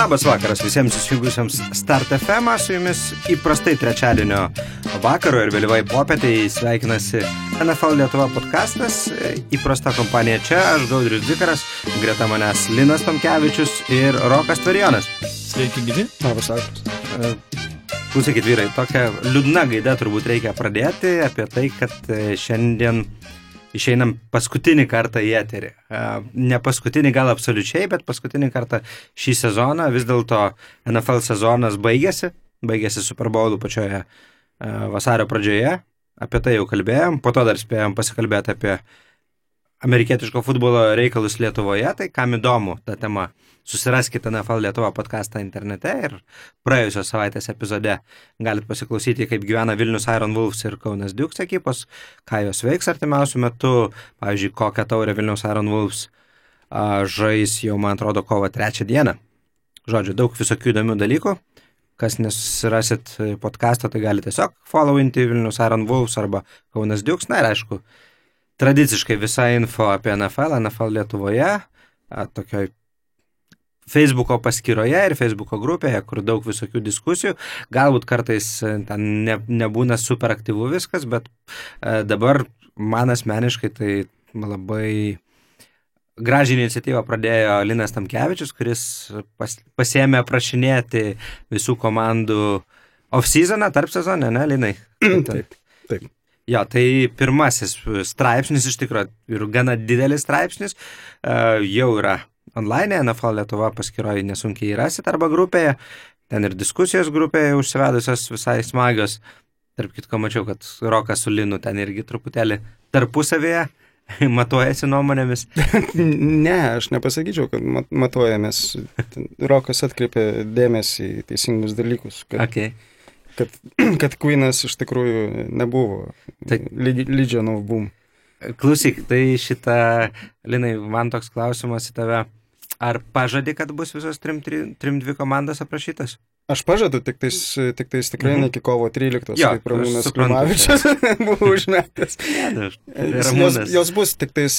Labas vakaras visiems įsijungusiems Start FM, su jumis įprastai trečiadienio vakaro ir vėlyvai popietai sveikinasi NFL Lietuva podcastas, įprasta kompanija čia, aš Gaudrius Dikaras, greta manęs Linas Tomkevičius ir Rokas Tvarijonas. Sveiki, gyvi. Labas vakaras. Klausykit vyrai, tokia liūdna gaida turbūt reikia pradėti apie tai, kad e, šiandien išeinam paskutinį kartą į eterį. E, ne paskutinį gal absoliučiai, bet paskutinį kartą šį sezoną. Vis dėlto NFL sezonas baigėsi, baigėsi Super Bowlų pačioje e, vasario pradžioje. Apie tai jau kalbėjom, po to dar spėjom pasikalbėti apie amerikietiško futbolo reikalus Lietuvoje, tai kam įdomu ta tema susiraskite NFL Lietuvo podcastą internete ir praėjusios savaitės epizode galite pasiklausyti, kaip gyvena Vilnius Iron Wolves ir Kaunas Dukes ekipos, ką jos veiks artimiausių metų, pavyzdžiui, kokią taurę Vilnius Iron Wolves žais jau, man atrodo, kovo trečią dieną. Žodžiu, daug visokių įdomių dalykų. Kas nesusirasit podcast'o, tai galite tiesiog followinti Vilnius Iron Wolves arba Kaunas Dukes. Na ir aišku, tradiciškai visa info apie NFL, NFL Lietuvoje, tokioj Facebooko paskyroje ir Facebooko grupėje, kur daug visokių diskusijų. Galbūt kartais e, ten ne, nebūna super aktyvu viskas, bet e, dabar man asmeniškai tai labai gražią iniciatyvą pradėjo Linas Tamkevičius, kuris pas, pasėmė aprašinėti visų komandų off-seasoną, tarp sezoną, ne, Linai? Taip, taip. Jo, tai pirmasis straipsnis iš tikrųjų ir gana didelis straipsnis uh, jau yra online, NFL Lietuva paskyroje nesunkiai rasit arba grupėje, ten ir diskusijos grupėje užsivedusios visai smagios. Tarp kitko mačiau, kad Rokas su Linu ten irgi truputėlį tarpusavėje matuojasi nuomonėmis. ne, aš nepasakyčiau, kad mat matuojamės. Rokas atkreipė dėmesį į teisingus dalykus. Kad, okay. Kad, kad Queenas iš tikrųjų nebuvo tai, Legion of Boom. Klausyk, tai šitą, Linai, man toks klausimas į tave. Ar pažadi, kad bus visos trim, trim, trim dvi komandos aprašytas? Aš pažadu, tik tais, tik tais tikrai Mhm. ne iki kovo 13, Jo, kaip Ramūnas. Klimavičius buvo užmetęs. Ne, Jos, Ramūnas. jos bus, tik tais,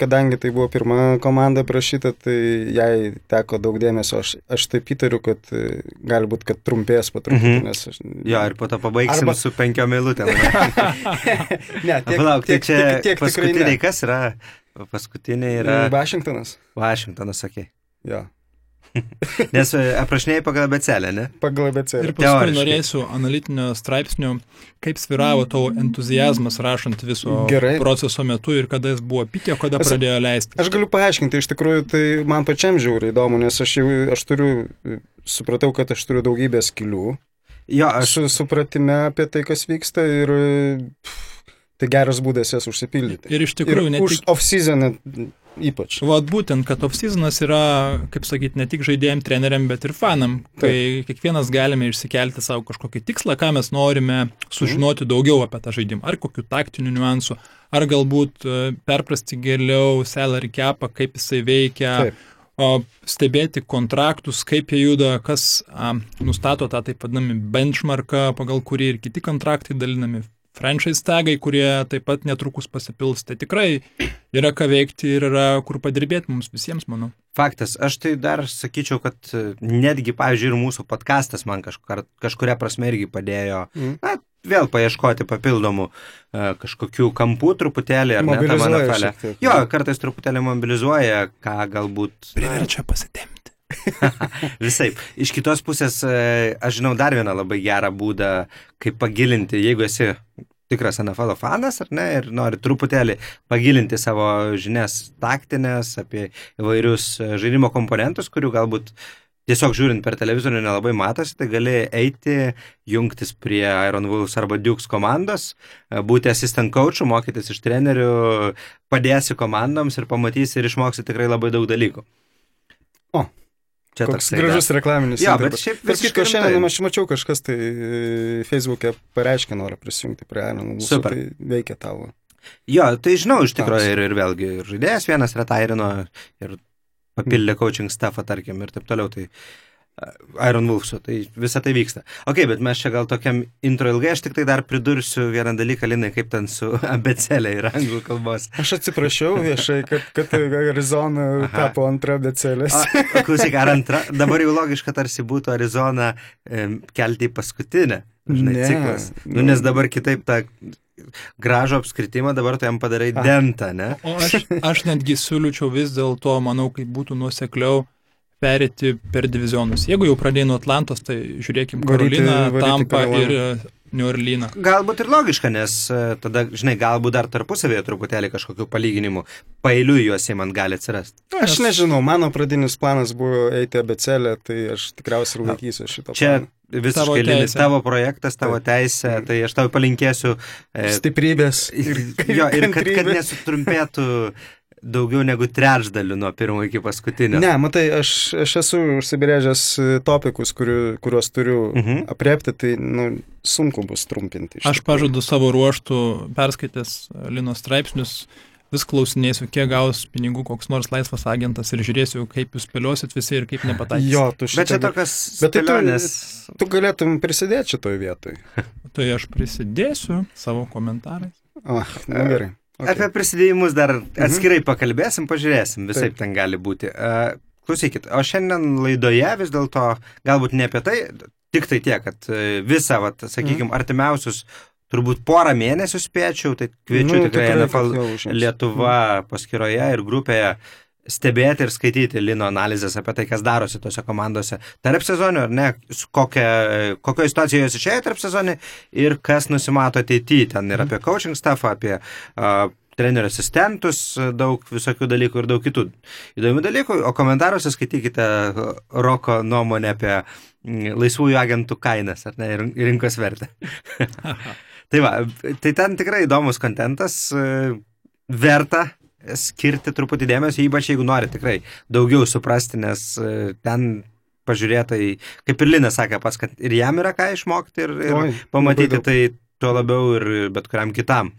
kadangi tai buvo pirma komanda prašyta, tai jai teko daug dėmesio. Aš, aš taip įtariu, kad e, gali būti, kad trumpės po truputį, Mhm. aš... Jo, ir po to pabaigsim Arba- su penkiom eilutėm. ne, Palauk, tai čia tiek, tiek tikrai paskutiniai, ne. kas yra? Paskutiniai yra Vašingtonas. Vašingtonas, sakė. Jo, Nes e, aprašinėjai pagal becelę, ne? pagal ABC. Ir paskui norėsiu analitinio straipsnio, kaip sviravo tavo entuzijazmas rašant viso Gerai. proceso metu ir kada jis buvo pikė, kada Aš- pradėjo leisti. Aš galiu paaiškinti, iš tikrųjų tai man pačiam žiauriai įdomu, nes aš jau aš turiu, supratau, kad aš turiu daugybę skilių. Jo, aš Aš supratime apie tai, kas vyksta ir pff, tai geras būdas jas užsipildyti. Ir iš tikrųjų, ne už tik... off-season ypač. Vat būtent, kad off-seasonas yra, kaip sakyti, ne tik žaidėjim, treneriam, bet ir fanam, kai kiekvienas galime išsikelti savo kažkokį tikslą, ką mes norime sužinoti daugiau apie tą žaidimą, ar kokių taktinių niuansų, ar galbūt e, perprasti geriau salary capą, kaip jisai veikia, Taip. o stebėti kontraktus, kaip jie juda, kas a, nustato tą taip vadinami benchmarką, pagal kurį ir kiti kontraktai dalinami, franchise tagai, kurie taip pat netrukus pasipils. Tai tikrai yra ką veikti ir yra kur padirbėti mums visiems, manau. faktas, aš tai dar sakyčiau, kad e, netgi, pavyzdžiui, ir mūsų podcastas man kažkur, kažkuria prasme irgi padėjo, Mhm. na, vėl paieškoti papildomų e, kažkokių kampų truputėlį, ar ne, NFL. šiek tiek. Jo, kartais truputėlį mobilizuoja, ką galbūt... Priverčia pasitemti. Visai. Iš kitos pusės, e, aš žinau dar vieną labai gerą būdą, kaip pagilinti, jeigu esi tikras NFL fanas, ar ne, ir nori truputėlį pagilinti savo žinias taktinės apie įvairius e, žaidimo komponentus, kurių galbūt tiesiog žiūrint per televizorių nelabai matosi, tai gali eiti, jungtis prie Iron Wolves arba Dukes komandos, e, būti assistant coach'u, mokytis iš trenerių, padėsi komandoms ir pamatysi ir išmoksi tikrai labai daug dalykų. O, Čia toksai gražus reklaminis. Įdirbis. bet šiaip kitko, visiškai šiandien rimtai. aš mačiau kažkas tai e, Facebook'e pareiškė norą prisijungti prie Iron Wolves, Super. Tai veikia tavo. Jo, tai žinau, iš tikrųjų ir, ir vėlgi ir žaidėjas vienas retairino ir papildė coaching staffą, tarkim, ir taip toliau. Tai Iron Wolfsu, tai visa tai vyksta. Ok, bet mes čia gal tokiam intro ilgai, aš tik tai dar pridursiu vieną dalyką, Linai, kaip ten su abecelė ir anglų kalbos. Aš atsiprašau viešai, kad, kad Arizona Aha. tapo antra abecelės. Klausyk, ar antra, dabar jau logiška tarsi būtų Arizona e, kelti į paskutinę. Žinai, ne, ciklas. Nu, nes dabar kitaip tą gražų apskritimą, dabar tu jam padarai dentą, ne? O aš, aš netgi siūlyčiau vis dėlto, manau, kaip būtų nusekliau perėti per divizionus. Jeigu jau pradėjai nuo Atlantos, tai žiūrėkim Karoliną, Tampą ir New Orleaną. Galbūt ir logiška, nes e, tada, žinai, galbūt dar tarpusavėje truputėlį kažkokių palyginimų pailių juose man gali atsirasti. Aš nežinau, mano pradinis planas buvo eiti abecelę, tai aš tikriausiai ir laikysiu šito. Čia plano. visiškai tavo, tavo projektas, tavo teisė, tai aš tau palinkėsiu e, stiprybės. Ir, jo, ir kad, kad nesutrumpėtų daugiau negu trečdaliu nuo pirmo iki paskutinio. Ne, matai, aš, aš esu užsibrėžęs e, topikus, kuriu, kuriuos turiu uh mhm. -huh. apriepti, tai nu, sunku bus trumpinti. Aš pažadu savo ruoštų, perskaitęs Lino straipsnius, vis klausinėsiu, kiek gaus pinigų koks nors laisvas agentas ir žiūrėsiu, kaip jūs spėliosit visi ir kaip nepataikysite. Jo, tu šitą. Bet čia tokias... Bet tai tu, nes... tu galėtum prisidėti šitoj vietoj. tai aš prisidėsiu savo komentarais. Ah, na gerai. Okay. Apie prisidėjimus dar mhm. atskirai pakalbėsim, pažiūrėsim, visai ten gali būti. Uh, klausykit, o šiandien laidoje vis dėlto galbūt ne apie tai, tik tai tiek, kad visą, vat, sakykime, mhm. artimiausius turbūt porą mėnesių spėčiau, tai kviečiu nu, tikrai NFL Lietuva mhm. paskyroje ir grupėje stebėti ir skaityti Lino analizės apie tai, kas darosi tose komandose tarp sezonių, ar ne, kokioje kokio situacijoje jos išėjo tarp sezonių ir kas nusimato ateityje. Ten ir apie coaching staffą, apie uh, trenerių asistentus, daug visokių dalykų ir daug kitų įdomių dalykų, o komentaruose skaitykite Roko nuomonę apie laisvųjų agentų kainas, ar ne, ir rinkos vertę. tai va, tai ten tikrai įdomus kontentas, verta skirti truputį dėmesio, ypač jeigu nori tikrai daugiau suprasti, nes e, ten pažiūrėtai, kaip ir Linas sakė pas, kad ir jam yra ką išmokti ir, ir Oi, pamatyti, tai tuo labiau ir bet kuriam kitam.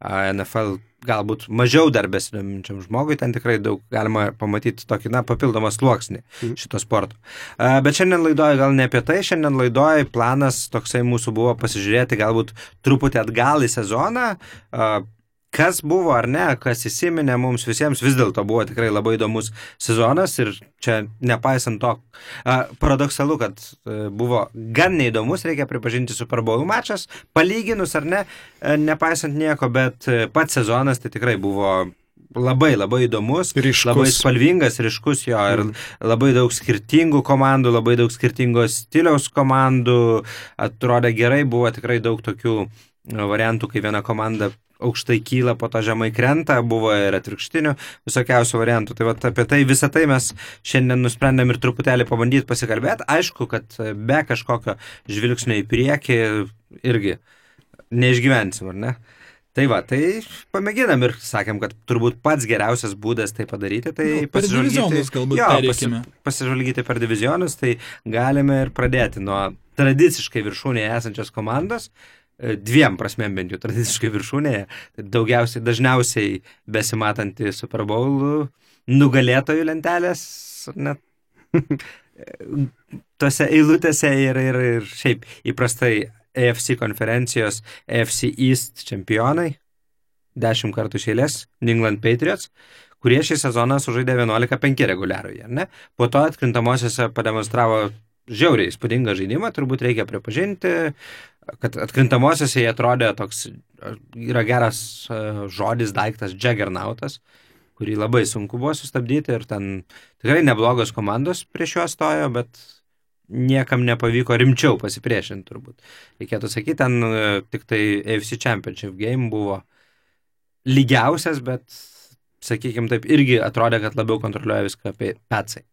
NFL galbūt mažiau dar besidominčiam žmogui, ten tikrai daug galima pamatyti tokį, na, papildomą sluoksnį mhm. šito sporto. Bet šiandien laidoje gal ne apie tai, šiandien laidoje planas toksai mūsų buvo pasižiūrėti galbūt truputį atgal į sezoną, kas buvo ar ne, kas įsiminė mums visiems, vis dėlto buvo tikrai labai įdomus sezonas ir čia nepaisant to, paradoksalu, kad e, buvo gan neįdomus, reikia pripažinti Super Bowl mačas, palyginus ar ne, e, nepaisant nieko, bet e, pats sezonas tai tikrai buvo labai labai įdomus, ryškus. labai spalvingas, ryškus jo ir mm. labai daug skirtingų komandų, labai daug skirtingos stiliaus komandų, atrodė gerai, buvo tikrai daug tokių variantų, kai viena komanda aukštai kyla, po to žemai krenta, buvo ir atvirkštinių visokiausių variantų. Tai vat, apie tai visą tai mes šiandien nusprendėm ir truputėlį pabandyti pasikalbėti. Aišku, kad be kažkokio žvilgsnio į priekį irgi neišgyvensim, ar ne? Tai va, tai pamėginam ir sakėm, kad turbūt pats geriausias būdas tai padaryti, tai nu, pasižvalgyti, galbūt, jo, pasi, pasižvalgyti per divizionus, tai galime ir pradėti nuo tradiciškai viršūnėje esančios komandos, E, dviem prasmėm bent jau tradiciškai viršūnėje, tai daugiausiai, dažniausiai besimatanti Super Bowl nugalėtojų lentelės, net tose eilutėse ir, ir, ir šiaip įprastai AFC konferencijos AFC East čempionai, dešimt kartų šėlės, New England Patriots, kurie šį sezoną sužaidė 11-5 reguliarųjį, ne? Po to atkrintamosiose pademonstravo žiauriai įspūdingą žaidimą, turbūt reikia pripažinti, kad atkrintamosiose jie atrodė toks, yra geras e, žodis, daiktas, Jaggernautas, kurį labai sunku buvo sustabdyti ir ten tikrai neblogos komandos prieš juos stojo, bet niekam nepavyko rimčiau pasipriešinti turbūt. Reikėtų sakyti, ten e, tik tai AFC Championship game buvo lygiausias, bet, sakykime taip, irgi atrodė, kad labiau kontroliuoja viską apie petsai.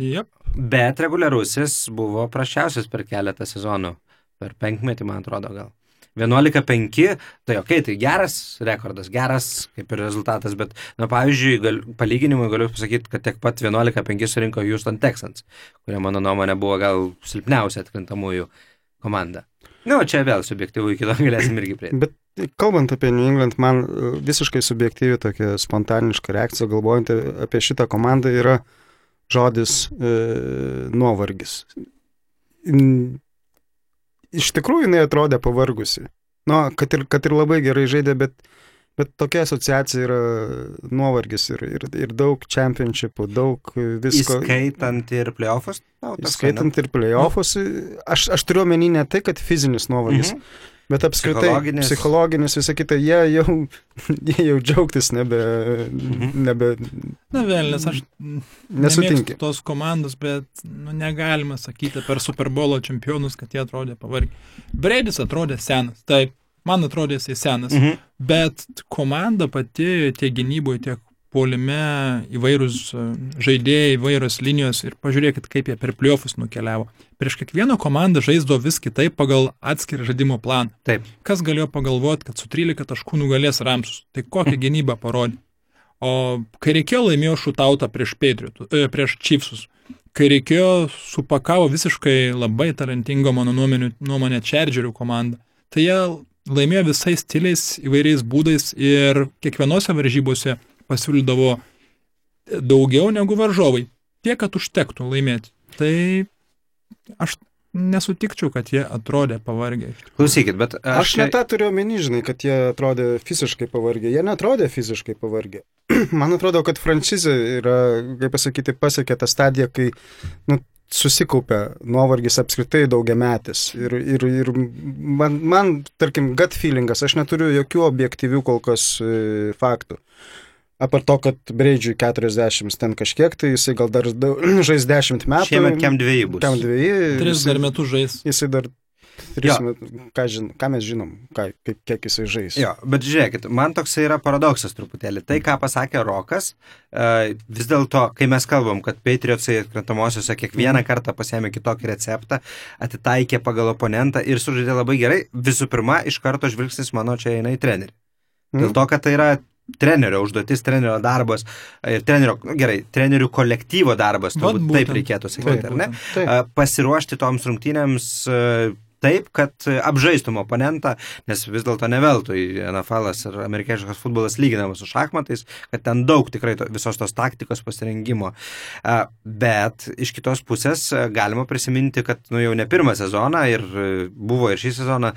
Yep. Bet reguliarusis buvo prašiausias per keletą sezonų. Per penkmetį, man atrodo, gal. 11-5, tai ok, tai geras rekordas, geras kaip ir rezultatas, bet, na, pavyzdžiui, gal, palyginimui galiu pasakyti, kad tiek pat 11-5 surinko Houston Texans, kurie, mano nuomonė, buvo gal silpniausia atkrintamųjų komanda. Na, nu, čia vėl subjektyvų iki to galėsim irgi prie. Bet kalbant apie New England, man visiškai subjektyvi tokia spontaniška reakcija, galvojant apie šitą komandą, yra žodis e, nuovargis. Iš tikrųjų jinai atrodė pavargusi. Nu, kad ir, kad ir labai gerai žaidė, bet, bet tokia asociacija yra nuovargis ir, ir, ir daug championshipų, daug visko. Įskaitant ir tas, Įskaitant ir playoffus. Aš, aš turiu omeny ne tai, kad fizinis nuovargis. Mhm. Bet apskritai, Psichologinis. psichologinis, visą kitą, jie jau, jie jau džiaugtis nebe, Mhm. nebe Na vėl, nes aš nesutinki. nemėgstu tos komandos, bet nu, negalima sakyti per Super Bowl čempionus, kad jie atrodė pavargę. Breidis atrodė senas, taip, man atrodė jisai senas, Mhm. bet komanda pati tiek gynyboje, tiek polime įvairūs e, žaidėjai, įvairios linijos ir pažiūrėkit, kaip jie per pliofus nukeliavo. Prieš kiekvieną komandą žaisdavo vis kitaip pagal atskirą žaidimo planą. Taip. Kas galėjo pagalvoti, kad su 13 taškų nugalės Ramsus? Tai kokią gynybą parodė? O kai reikėjo laimėjo šutautą prieš, Patriotų- e, prieš Chiefsus, kai reikėjo supakavo visiškai labai talentingo, mano nuomonė, nuomonė Chargerių komandą, tai jie laimėjo visais stiliais, įvairiais būdais ir kiekvienose varžybose pasiūlydavo daugiau negu varžovai. Tiek, kad užtektų laimėti. Tai aš nesutikčiau, kad jie atrodė pavargę. Klausykit, bet aš... Aš net tą turiu omeny, žinai, kad jie atrodė fiziškai pavargę. Jie netrodė fiziškai pavargę. Man atrodo, kad franšizė yra, kaip pasakyti, pasiekė tą stadiją, kai nu, susikaupia nuovargis apskritai daugiametis. Ir, ir, ir man, man, tarkim, gut feelingas, aš neturiu jokių objektyvių kol kas e, faktų. Apart to, kad Breidžiui 40 ten kažkiek, tai jisai gal dar žais 10 metų. Šiemet kem dviejų bus. Kem dviejų. Tris jisai- dar metus žais. Jisai dar tris Jo. metų. Ką, žin, ką mes žinom, ką, kaip, kiek jisai žais. Jo, bet žiūrėkit, man toks yra paradoksas truputėlį. Tai, ką pasakė Rokas, e, vis dėlto, kai mes kalbam, kad Patriotsai atkrintamosiose kiekvieną kartą pasėmė kitokį receptą, atitaikė pagal oponentą ir sužaidė labai gerai, visų pirma, iš karto žvilgsnis mano čia eina į trenerį. Dėl Mhm. to, kad tai yra trenerio užduotis, trenerio darbas ir trenerio, nu, gerai, trenerių kolektyvo darbas, turbūt taip būtent. reikėtų sakyti, Taip, ar ne? Taip. pasiruošti toms rungtynėms a, taip, kad apžaistum oponentą, nes vis dėlto ne veltui NFL ir amerikiečių futbolas lyginamas su šachmatais, kad ten daug tikrai to, visos tos taktikos pasirengimo. Bet iš kitos pusės a, galima prisiminti, kad nu, jau ne pirmą sezoną ir buvo ir šį sezoną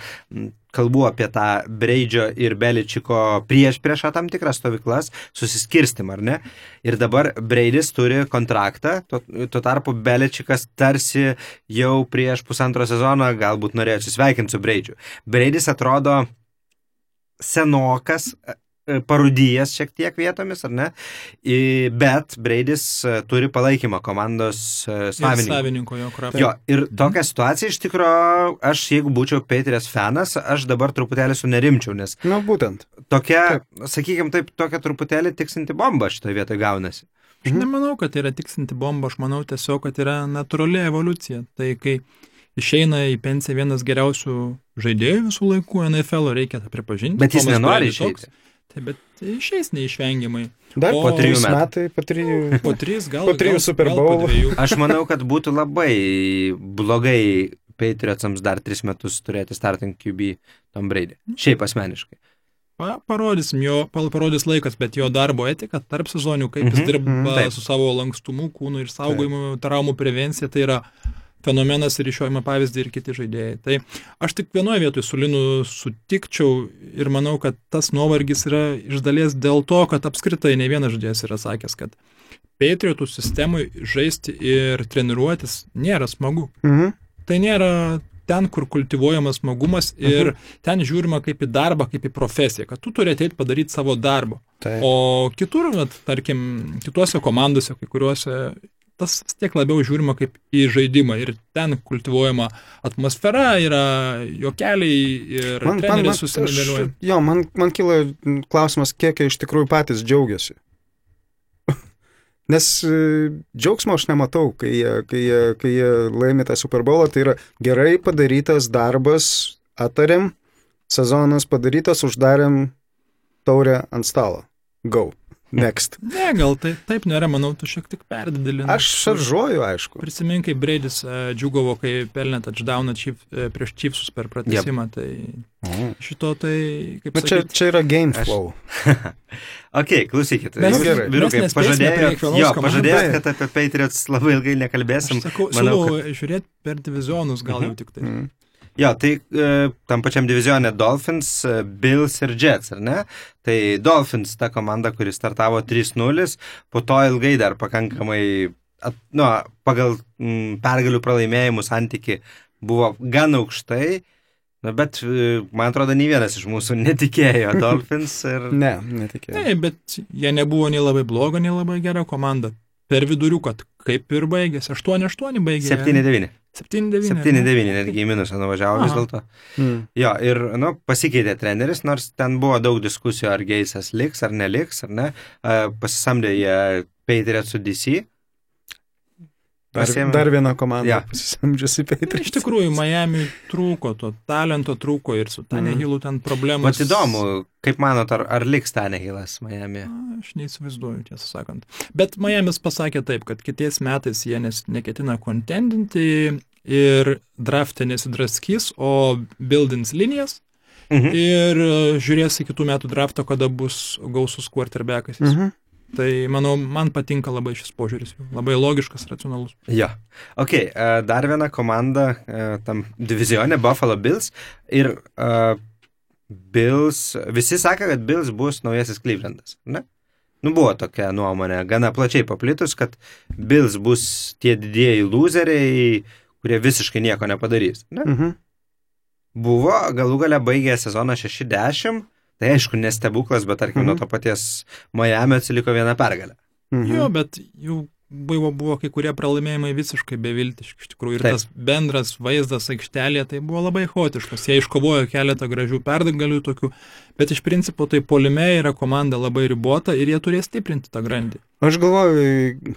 kalbu apie tą Breidžio ir Beličiko prieš priešą tam tikras stovyklas, susiskirstimą, ar ne? Ir dabar Breidis turi kontraktą, tuo, tuo tarpu Beličikas tarsi jau prieš pusantro sezono galbūt norėjo atsisveikinti su Breidžiu. Breidis atrodo senokas, parudijas šiek tiek vietomis, ar ne? I- Bet Breidis e, turi palaikymą komandos e, Ir savininkų. savininko jo krapą. Jo, ir tokia situacija iš tikrųjų, aš jeigu būčiau Petrės fanas, aš dabar truputėlį sunerimčiau, nes Na, būtent. tokia, sakykime taip, tokia truputėlį tiksinti bomba šitoje vietoje gaunasi. Aš Mhm. nemanau, kad tai yra tiksinti bomba, aš manau tiesiog, kad yra natūrali evoliucija. Tai kai išeina į pensiją vienas geriausių žaidėjų visų laikų NFL, reikia tą pripažinti. Bet jis Tomas nenori Brady toks. Išeiti. Tai bet išeis neišvengiamai. Dar O- po trijų Po trijų metai, po trijų. Po trys gal. Po trijų gal- Super dviejų. Aš manau, kad būtų labai blogai Patriotsams dar tris metus turėti starting QB Tom Brady. Šiaip asmeniškai. Pa, parodysim jo, pal- parodys laikas, bet jo darbo etika tarp sezonių, kaip jis Mhm, dirba mhm, taip. su savo lankstumu, kūnu ir saugojimu, traumų prevencija, tai yra fenomenas ir iš jo ima pavyzdį ir kiti žaidėjai. Tai aš tik vienoje vietoje su Linu sutikčiau ir manau, kad tas nuovargis yra iš dalies dėl to, kad apskritai ne vienas žaidėjas yra sakęs, kad Patriotų sistemui žaisti ir treniruotis nėra smagu. Mhm. Tai nėra ten, kur kultivuojamas smagumas ir Mhm. ten žiūrima kaip į darbą, kaip į profesiją, kad tu turi ateiti padaryti savo darbo. Taip. O kitur, vat, tarkim, kituose komandose, kai kuriuose, tas vis tiek labiau žiūrima kaip į žaidimą ir ten kultivuojama atmosfera, yra jokeliai ir Man, man, man, susiniveliuoja. jo, man, man kyla klausimas, kiek jie iš tikrųjų patys džiaugiasi. Nes e, džiaugsmo aš nematau, kai jie, kai jie, kai jie laimi tą Super Bowl, tai yra gerai padarytas darbas, atarėm, sezonas padarytas, uždarėm taurę ant stalo. Go. Next. Ne, gal tai taip nėra, manau, tu šiek tiek perdideli. Aš šaržuoju, aišku. Prisimink, kai Braidis uh, džiugavo, kai pelnė touchdowną chief, uh, prieš Chiefsus per pratesimą, yep. tai šito tai, kaip Bet čia, sakyt, čia yra game Aš- flow. Ok, klausykit. Mes- Jūs, gerai. vyrukai, pažadėjot, jo, pažadėjot, kad apie Patriots labai ilgai nekalbėsim. aš sakau, Manau, siūlau žiūrėti per divizionus, gal jau tik tai. Mm. Jo, tai e, tam pačiam divizione Dolphins, e, Bills ir Jets, ar ne? Tai Dolphins ta komanda, kuri startavo 3-0, po to ilgai dar pakankamai, at, nu, pagal m, pergalių pralaimėjimų santyki buvo gan aukštai, nu, bet e, man atrodo, nei vienas iš mūsų netikėjo Dolphins ir... Ne, netikėjau. Ne, bet jie nebuvo nei labai bloga, nei labai gera komanda. Per viduriuką, kaip ir baigėsi. 8-8 baigėsi. 7-9. 7-9. 7-9 netgi į minusą nuvažiavo vis Aha. dėlto. Mm. Jo, ir, nu, pasikeitė treneris, nors ten buvo daug diskusijų, ar Geisas liks, ar neliks, ar ne. Pasisamdė jie Patriots su DC. Dar, Pasiėmė- dar viena komanda Jo. pasisamdžiusi Patriots. iš tikrųjų, Miami trūko, to talento trūko ir su Tanehilu ten problemos. Mat įdomu, kaip manot, ar, ar liks Tanehilas Miami? Na, Aš neįsivaizduoju, tiesą sakant. Bet Miami's pasakė taip, kad kitais metais jie nes, neketina kontendinti ir draftė nesidraskys, o buildins linijas Mhm. ir e, žiūrės į kitų metų draftą, kada bus gausus quarterbackas. Mhm. Tai manau, man patinka labai šis požiūris, labai logiškas, racionalus. Jo. Ok, uh, dar viena komanda uh, tam divizione Buffalo Bills ir uh, Bills, visi sakė, kad Bills bus naujasis Clevelandas, ne? Nu, buvo tokia nuomonė, gana plačiai paplitus, kad Bills bus tie didieji loseriai, kurie visiškai nieko nepadarys. Ne? Mhm. Buvo, galų gale baigė sezoną 60, tai aišku, nestebuklas, bet tarkim, Mhm. nuo to paties Miami atsiliko viena pergalė. Mhm. Jo, bet jau buvo, buvo kai kurie pralaimėjimai visiškai beviltiški iš tikrųjų. Ir Taip. tas bendras vaizdas aikštelėje tai buvo labai chaotiškas. Jie iškovojo keletą gražių perdagalių tokių, bet iš principo tai polime yra komanda labai ribota ir jie turės stiprinti tą grandį. Aš galvoju,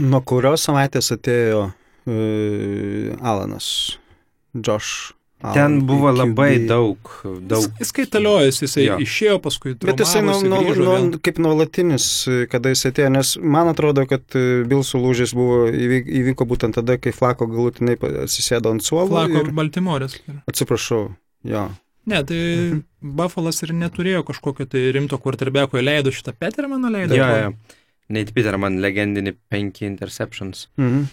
nuo kurios savaitės atėjo uh, Alanas, Josh. Ten buvo QB. labai daug, daug. Jis, jis kaitaliojasi, jisai Jo. išėjo paskui. Bet jisai nu, nu, nu, kaip nuolatinis, kada jis atėjo, nes man atrodo, kad e, Bilsų lūžis buvo įvyk, įvyko būtent tada, kai Flako galutinai atsisėdo ant suolo. Flako Ir, Baltimorės. atsiprašau, jo. Ne, tai Mhm. Buffalas ir neturėjo kažkokio tai rimto quarterbacko, leido šitą Petermaną, leido. Jo, jo. Nate Peterman legendinį 5 interceptions. Mhm.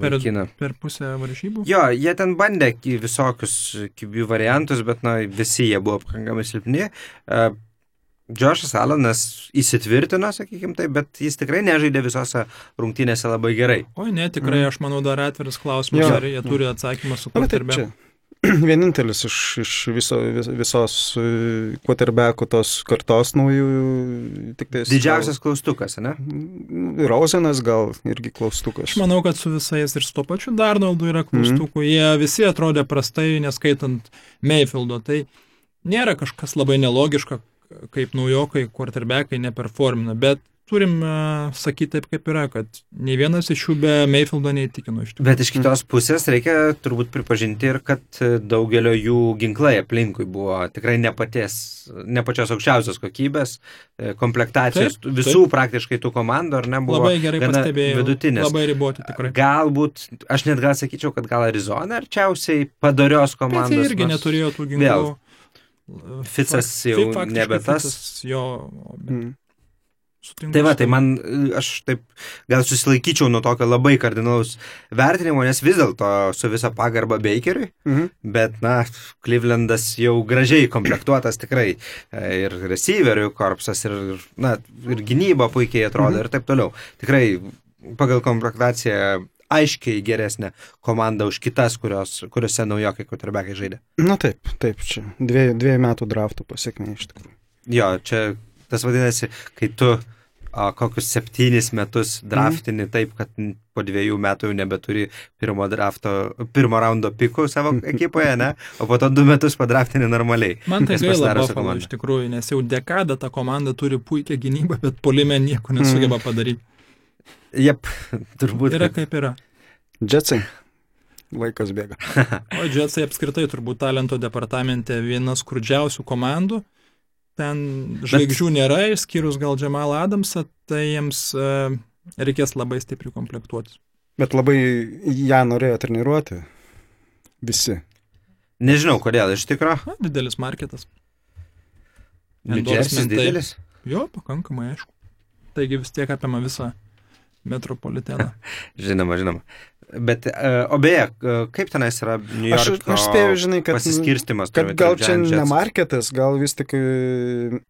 Per- Vaikiną. Per pusę varžybų. Jo, jie ten bandė ki- visokius kibių variantus, bet na, visi jie buvo pakankamai silpni. Uh, Džošas Alanas įsitvirtino, sakykime taip, bet jis tikrai nežaidė visose rungtynėse labai gerai. Oi, ne, tikrai, aš manau, dar atviras klausimas, Jo. ar jie turi atsakymą su quarterbacku. čia vienintelis iš, iš viso, vis, visos quarterbackų tos kartos naujų. Tais, Didžiausias klaustukas, ne? Gal, Rosenas gal irgi klaustukas. Aš manau, kad su visais ir su to pačiu Darnoldu yra klaustukų. Jie visi atrodė prastai, neskaitant Mayfieldo. Tai nėra kažkas labai nelogiška, kaip naujokai, quarterbackai neperformina, bet turim uh, sakyti taip, kaip yra, kad nei vienas iš jų be Mayfieldo neįtikino iš tikrųjų. Bet iš kitos pusės reikia turbūt pripažinti ir, kad daugelio jų ginklai aplinkui buvo tikrai ne, paties, ne pačios aukščiausios kokybės, e, komplektacijos Taip, visų praktiškai tų komandų, ar ne, buvo Labai gerai gana pastebėjau. vidutinės. Labai riboti tikrai. Galbūt, aš net gal sakyčiau, kad gal Arizona arčiausiai padarios Bet komandos. jie irgi nors neturėjo tų ginklų. vėl, Ficas jau nebe tas. Jo, bet Mm. Sutinku Tai va, tai man, aš taip gal susilaikyčiau nuo tokio labai kardinalaus vertinimo, nes vis dėlto su visa pagarba Bakeriui, Mhm. bet, na, Clevelandas jau gražiai komplektuotas tikrai e, ir receiverių korpsas, ir, na, ir gynyba puikiai atrodo Mhm. ir taip toliau. Tikrai pagal komplektaciją aiškiai geresnė komanda už kitas, kurios, kuriuose naujokai quarterbackai žaidė. Na taip, taip, čia dviejų, dviejų metų draftų pasiekmė iš tikrųjų. Jo, čia tas vadinasi, kai tu a, kokius septynis metus draftini mm. taip, kad po dviejų metų jau nebeturi pirmo, drafto, pirmo raundo pikų savo ekipoje, ne? O po to du metus padraftini normaliai. Man tai gaila Buffalo iš tikrųjų, nes jau dekadą ta komanda turi puikią gynybą, bet polime nieko nesugeba padaryti. Jep, turbūt. Yra kaip yra. Jetsai. Laikas bėga. O Jetsai apskritai turbūt talento departamente viena skurdžiausių komandų. Ten žvaigždžių nėra, išskyrus gal Džemalą Adamsą, tai jiems e, reikės labai stipriai komplektuotis. Bet labai ją norėjo treniruoti. Visi. Nežinau, kodėl iš tikrųjų. Didelis marketas. Endorsementai. didelis. Jo, pakankamai aišku. Taigi vis tiek apima visą metropoliteną. Žinoma, žinoma. Bet, e, o beje, e, kaip tenais yra New Aš, York aš spėjau, žinai, kad, pasiskirstimas? kad gal čia ne marketas, gal vis tik e,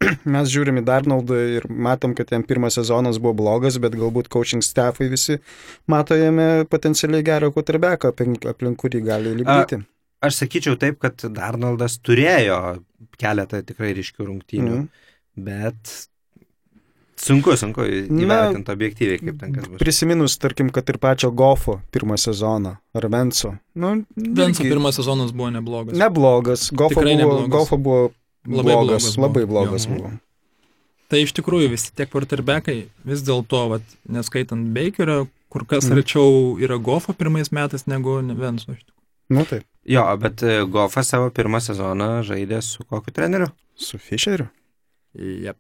mes žiūrim į Darnoldą ir matom, kad jam pirmas sezonas buvo blogas, bet galbūt coaching staffai visi mato jame potencialiai gerą quarterbacką, aplink, aplink kurį gali lipdyti. Aš sakyčiau taip, kad Darnoldas turėjo keletą tikrai ryškių rungtynių, Mhm. bet sunku, sunku įvertinti objektyviai, kaip ten kas bus. Prisiminus, tarkim, kad ir pačio Gofo pirmą sezoną, ar Venco. Nu, Venco irgi pirmas sezonas buvo neblogas. Neblogas. Gofo Tikrai buvo, neblogas. Gofo buvo Labai blogas, blogas buvo. labai blogas Jo. buvo. Tai iš tikrųjų visi tie quarterbackai vis dėlto, vat, neskaitant Bakerio, kur kas Mhm. arčiau yra Gofo pirmais metais negu Venso. iš tikrųjų. Nu taip, Jo, bet e, Goffas savo pirmą sezoną žaidė su kokiu treneriu? su Fischeriu. Yep.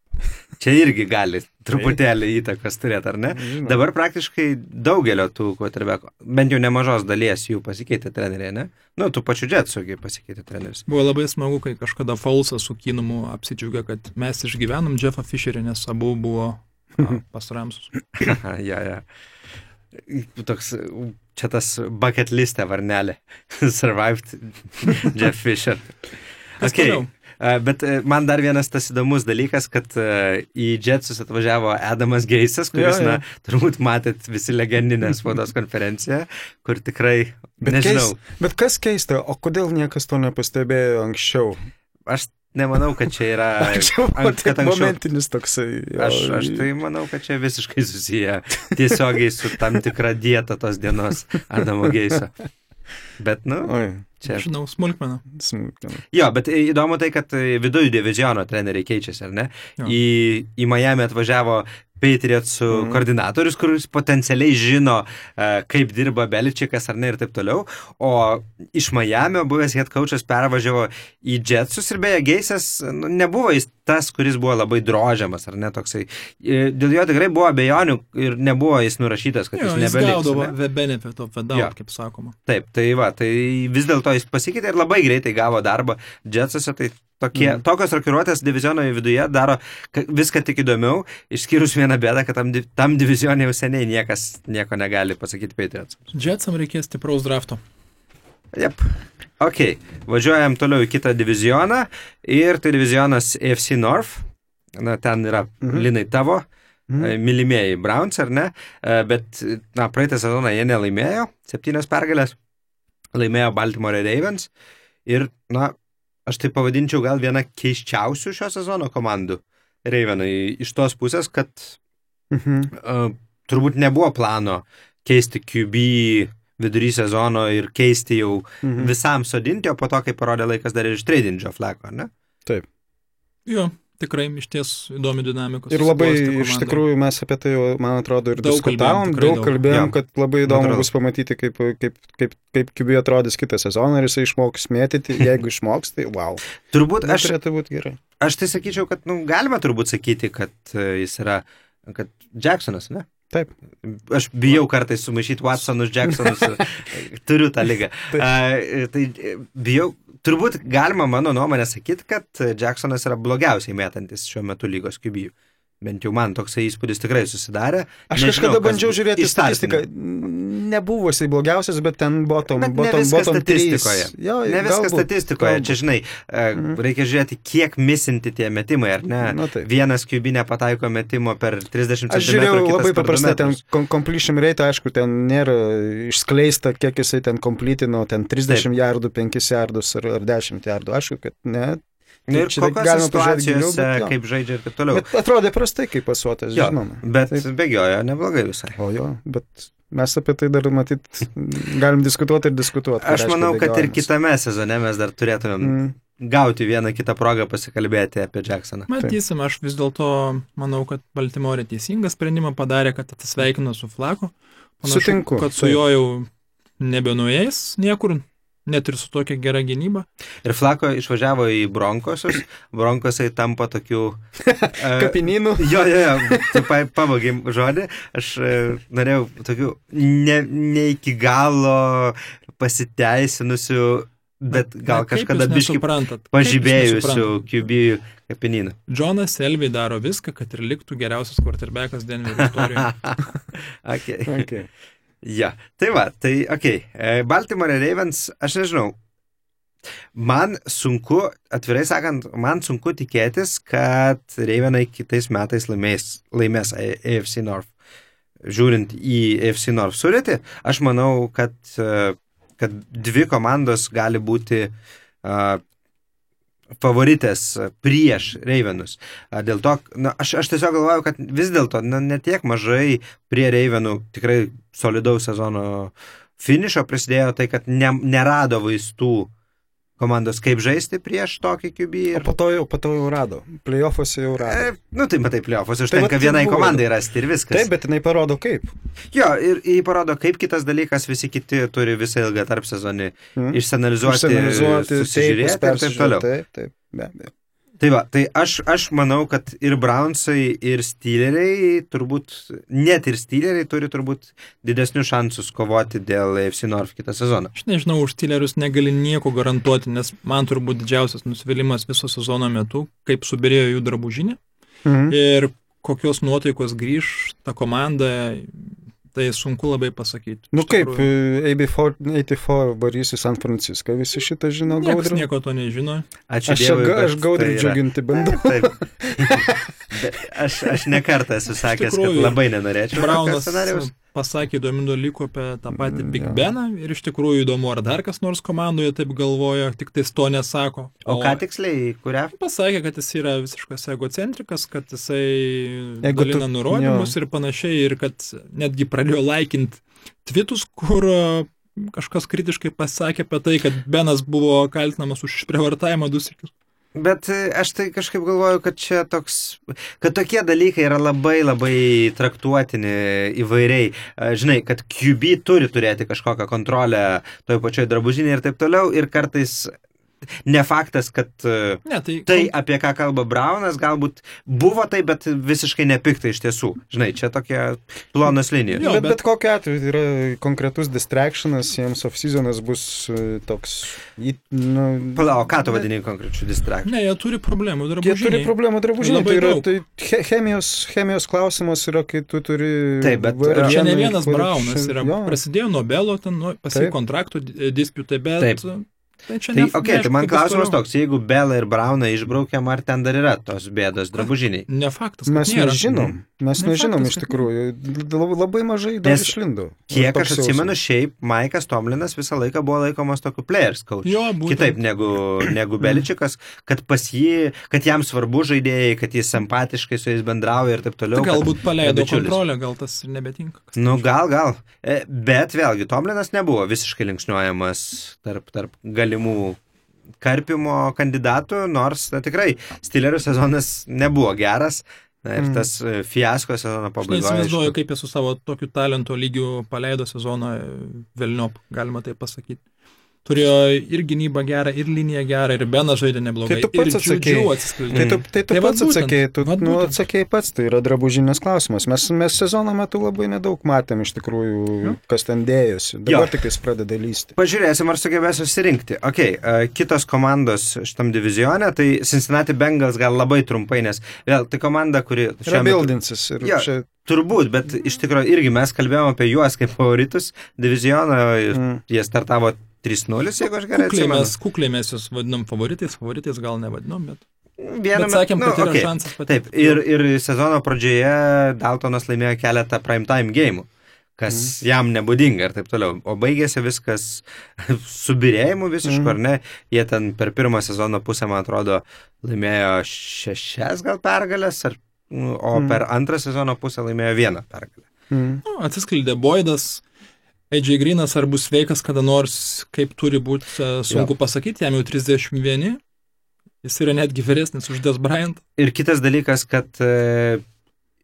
Čia irgi gali truputėlį įtakos turėti, ar ne? Žinoma. Dabar praktiškai daugelio tų quarterbackų, bent jau nemažos dalies jų pasikeitė treneriai, ne? Nu, tų pačių Jetsugi pasikeitė treneris. Buvo labai smagu, kai kažkada Faulsas su Kinumu apsidžiaugia, kad mes išgyvenom Jeffą Fisherį, nes abu buvo a, pas Ramsus. Aha, ja, ja. Toks, čia tas bucket listė varnelė. Survived Jeff Fisher. Okay. Bet e, man dar vienas tas įdomus dalykas, kad e, į Jetsus atvažiavo Adamas Geisas, kuris, Jo, jo. na, turbūt matėt visi legendinę spaudos konferenciją, kur tikrai, Bet, nežinau, keis, bet kas keista, o kodėl niekas to nepastebėjo anksčiau? aš nemanau, kad čia yra... Anksčiau, an- kad kad anksčiau- momentinis toksai. jo, Aš, aš tai manau, kad čia visiškai susiję tiesiogiai su tam tikra dieta tos dienos Adamo Geiso. Bet, nu, Oi, čia. Žinau, smulkmeną. smulkmena. Jo, bet įdomu tai, kad viduje diviziono treneriai keičiasi, ar ne? Jo. Į, į Miami atvažiavo Patriotsų Mhm. koordinatorius, kuris potencialiai žino, e, kaip dirba Beličikas ar ne ir taip toliau. O iš Miami buvęs head coachas pervažiavo į Jetsus ir beje, Geisas nu, nebuvo jis tas, kuris buvo labai drožiamas, ar ne toksai. E, Dėl jo tikrai buvo abejonių ir nebuvo jis nurašytas, kad Jo, jis jis nebeliks. gaudavo ar ne? the benefit of the doubt, Jo. kaip sakoma. Taip, tai va, tai vis dėlto jis pasikeitė ir labai greitai gavo darbą Jetsuose, tai tokie, mm. tokios rokiruotės diviziono viduje daro viską tik įdomiau, išskyrus vieną bėdą, kad tam, tam divizionė jau seniai niekas nieko negali pasakyti Patriots. Jetsam reikės stipraus drafto. Jep. Ok, važiuojam toliau į kitą divizioną ir tai divizionas AFC North. Na, ten yra Mhm. linai tavo, Mhm. mhm. mylimieji Browns, ar ne? E, Bet, na, praeitą sezoną jie nelaimėjo, septynios pergalės, laimėjo Baltimore Ravens ir, na, aš tai pavadinčiau gal vieną keiščiausių šio sezono komandų Ravenai iš tos pusės, kad Mhm. uh, turbūt nebuvo plano keisti QB vidury sezono ir keisti jau Mhm. visam sodinti, o po to, kai parodė laikas dar ir ištreidinti Joe Flacco, ar ne? Jo, tikrai iš ties įdomi dinamika. Ir labai, iš tikrųjų, mes apie tai, man atrodo, ir Daug diskutavom, kalbėjom, daug daug. kalbėjom, Jo. kad labai įdomu bus pamatyti, kaip, kaip, kaip, kaip QB atrodys kitą sezoną ir jisai išmoks mėtyti. Jeigu išmoks, tai wow. Turbūt Nu, aš, turėtų būti gerai. aš tai sakyčiau, kad nu, galima turbūt sakyti, kad e, jis yra, kad Jacksonas, ne? Taip. Aš bijau kartais sumaišyti Watsonus, Jacksonus, turiu tą lygą. A, tai e, bijau, turbūt galima mano nuomonę sakyti, kad Jacksonas yra blogiausiai metantis šiuo metu lygos kubijų. Bent jau man toksai įspūdis tikrai susidarė. Aš Nežinau, kažkada bandžiau žiūrėti statistiką. Nebuvo jisai blogiausias, bet ten bottom, Bet bottom, bottom statistikoje. 3. Jo, Ne viskas galbūt, statistikoje, galbūt. čia žinai, e, Mhm. reikia žiūrėti, kiek misinti tie metimai, ar ne? Na taip. Vienas QB nepataiko metimo per 30 cm. Aš žiūrėjau labai paprastai, ten com- completion rate, aišku, ten nėra išskleista, kiek jisai ten completino, ten 30 jardų, 5 jardus ar, ar 10 jardų. Aišku, kad ne. Ir čia kokios situacijose, bet jo. kaip žaidžia ir taip toliau. Bet atrodė prastai, kaip pasuotas, Jo, žinoma. Bet Taip. bėgiojo neblogai visai. O jo, bet mes apie tai dar matyt galim diskutuoti ir diskutuoti. Aš reiškia manau, kad ir kitame sezone mes dar turėtumėm Mm, gauti vieną kitą progą pasikalbėti apie Jacksoną. Matysim, aš vis dėlto manau, kad Baltimore teisingą sprendimą padarė, kad atsisveikino su Flaku. Sutinku, Kad su taip. juo jau nebenuėjęs niekur, net ir su tokia gera gynyba. Ir Flako išvažiavo į Bronkosius, Bronkosai tampa tokių... e, Kapinynų. Jo, jo, jo, tu pa, pavogim žodį, aš e, norėjau tokių ne, ne iki galo pasiteisinusių, bet gal Na, kažkada pažybėjusių nesuprantat? QB kapinynų. Džonas Elvey daro viską, kad ir liktų geriausias quarterbackas Denverio istorijoje. okay. Okay. Ja, tai va, tai ok. Baltimore Ravens, aš nežinau. Man sunku, atvirai sakant, man sunku tikėtis, kad Ravenai kitais metais laimės, laimės AFC North. Žiūrint į AFC North sudėtį, aš manau, kad, e, kad dvi komandos gali būti uh, favoritės prieš Ravenus. A, Dėl to, na, aš, aš tiesiog galvoju, kad vis dėlto na, netiek mažai prie Ravenų tikrai solidaus sezono finišo prisidėjo tai, kad ne, nerado vaistų komandos, kaip žaisti prieš tokį QB. O Ir, po to jau, po to jau rado. Playoffuose jau rado. e, nu, tai matai, Tai užtenka tai vienai buvo. komandai rasti ir viskas. Taip, bet jinai parodo kaip. Jo, ir jį parodo, kaip kitas dalykas, visi kiti turi visą ilgą tarp sezonį Mm. išsianalizuoti, susižiūrėti ir taip toliau. Taip, taip, be abejo. Tai va, tai aš, aš manau, kad ir Brownsai, ir Steeleriai, turbūt, net ir Steeleriai turi turbūt didesnius šansus kovoti dėl AFC North kitą sezoną. Aš nežinau, už Steelerius negali nieko garantuoti, nes man turbūt didžiausias nusivylimas viso sezono metu, kaip subirėjo jų drabužinė Mhm. ir kokios nuotaikos grįž ta komanda, tai sunku labai pasakyti. Nu kaip, e, AB4, 84 varys į San Franciską, visi šitą žino Niekas gaudrių. nieko to nežino. Ačiū Aš, Dievui. kad aš gaudrių tai džiuginti bandau. Taip. Aš, aš nekartą esu sakęs, kad tikrųjų, labai nenorėčiau. Braunas scenarijaus. Pasakė įdomių dalykų apie tą patį Mm, Big jo. Beną ir iš tikrųjų įdomu, ar dar kas nors komandoje taip galvoja, tik tais to nesako. O ką tiksliai, kurią? Pasakė, kad jis yra visiškas egocentrikas, kad jisai tu- dalina nurodymus ir panašiai, ir kad netgi pradėjo laikinti tvitus, kur a, kažkas kritiškai pasakė apie tai, kad Benas buvo kaltinamas už išprievartavimą du sėkius. Bet e, aš tai kažkaip galvoju, kad čia toks, kad tokie dalykai yra labai labai traktuotini įvairiai. E, Žinai, kad QB turi turėti kažkokią kontrolę toje pačioje drabužinėje ir taip toliau. Ir kartais ne faktas, kad e, Ne, tai, tai, apie ką kalba Braunas, galbūt buvo tai, bet visiškai nepikta iš tiesų. Žinai, čia tokia plonas linija. Jo, bet, bet- bet kokiu atveju yra konkretus distractionas, jiems off-seasonas bus e, toks... Nu, Pala, o ką tu vadini konkrečiu distrakciją? ne, jie turi problemų Jie drabužinėje. turi problemų drabužinė, Labai tai yra tai che- chemijos, chemijos klausimas yra, kai tu turi... Taip, bet- varieną, Čia ne vienas kur- Braunas yra. Jo. Prasidėjo nuo Belo, ten nu, pasi Taip. kontraktų di- disputai, bet... Taip. Tai, čia Tai, ne- okay, tai man klausimas toks, jeigu Bela ir Brauną išbraukiam, ar ten dar yra tos bėdos drabužiniai? Ne faktas, Mes nėra. nežinom, mes Ne nežinom faktas, iš tikrųjų. Lab- Labai mažai dar išlindo. Kiek aš atsimenu, šiaip Maikas Tomlinas visą laiką buvo laikomas tokiu players coach. Jo, būtent. Kitaip negu, negu Beličikas, kad pas jį, kad jam svarbu žaidėjai, kad jis empatiškai su jais bendrauja ir taip toliau. Tai kad galbūt paleido kontrolę, gal tas ir nebetinka. Nu, gal, gal. E, Bet vėlgi, Tomlinas nebuvo visiškai linksniuojamas tarp, tarp galimų karpimo kandidatų, nors na, tikrai Stillerio sezonas nebuvo geras. Na, ir Mm. tas e, fiasko sezono Aš pabaigoje. neįsivaizduoju, aišku, kaip jie su savo tokiu talento lygiu paleido sezoną Velniop, galima tai pasakyti. Turėjo ir gynybą gerą, ir liniją gerą, ir Benas žaidė neblogai. Tai tu pats. Džiu atsiskleidė. Tai tu, tai tu Tai pats atsakėjai, tu vat nu, atsakėjai pats, tai yra drabužinės klausimas. Mes, mes sezono metu labai nedaug matėm iš tikrųjų, Jo. kas ten dėjosi. Dabar tik jis pradeda lysti. Pažiūrėsim, ar sugebės susirinkti. Ok, uh, kitos komandos šitam divizione, tai Cincinnati Bengals gal labai trumpai, nes vėl tai komanda, kuri šiuo metu Rebildinsis ir Jo. čia. turbūt, bet iš tikrųjų irgi mes kalbėjome apie juos kaip favoritus diviziono, ir Mm. jie startavo 3-0, jeigu aš gerai Kukliai atsimenu. mes, kukliai mes jūs vadinam favoritais, favoritais gal nevadinom, bet, Vieną bet sakėm, kad nu, yra okei. šansas patekti. Taip, ir, ir sezono pradžioje Daltonas laimėjo keletą primetime gėjimų, kas jam nebūdinga ir taip toliau. O baigėsi viskas subirėjimu visišku, Mhm. ar ne? Jie ten per pirmą sezono pusę, man atrodo, laimėjo šešias gal pergalės, ar, nu, o Mhm. per antrą sezono pusę laimėjo vieną pergalę. Mm. Nu, atsiskleidė Boydas, AJ Grinas ar bus sveikas kada nors, kaip turi būti, e, sunku pasakyti, jam jau 31, jis yra netgi vyresnis už Des Bryant. Ir kitas dalykas, kad e,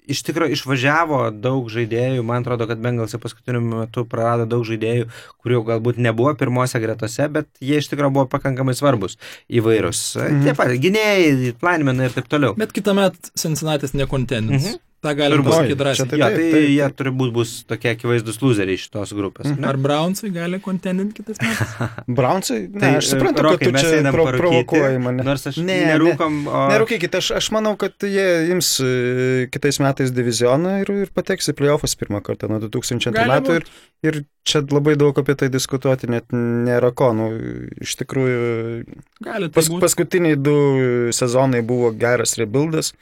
iš tikrųjų išvažiavo daug žaidėjų, man atrodo, kad Bengalsai paskutiniu metu prarado daug žaidėjų, kurių galbūt nebuvo pirmose gretose, bet jie iš tikrųjų buvo pakankamai svarbus įvairūs. Mhm. Tie patys gynėjai, planmenai ir taip toliau. Bet kitą metą Cincinnati nekontendins. Mhm. Ta galim Turbūt. pasakyti drąsiai. Tai, ja, tai taip, jie turbūt bus tokie akivaizdus loseriai iš tos grupės. Mhm. Ar Brownsai gali kontendinti kitais metais? Brownsai, ne, Tai, aš suprantu, Rokai, kad tu čia pro, provokuoji mane. Nors aš Ne, ne, ne. o... Nerūkykit, aš, aš manau, kad jie ims e, kitais metais divizioną ir, ir pateks į playoffs pirmą kartą nuo 2000 Gali metų. Ir, ir čia labai daug apie tai diskutuoti net nėra ko. Nu, iš tikrųjų, Gali tai pas, būti. paskutiniai du sezonai buvo geras rebuildas,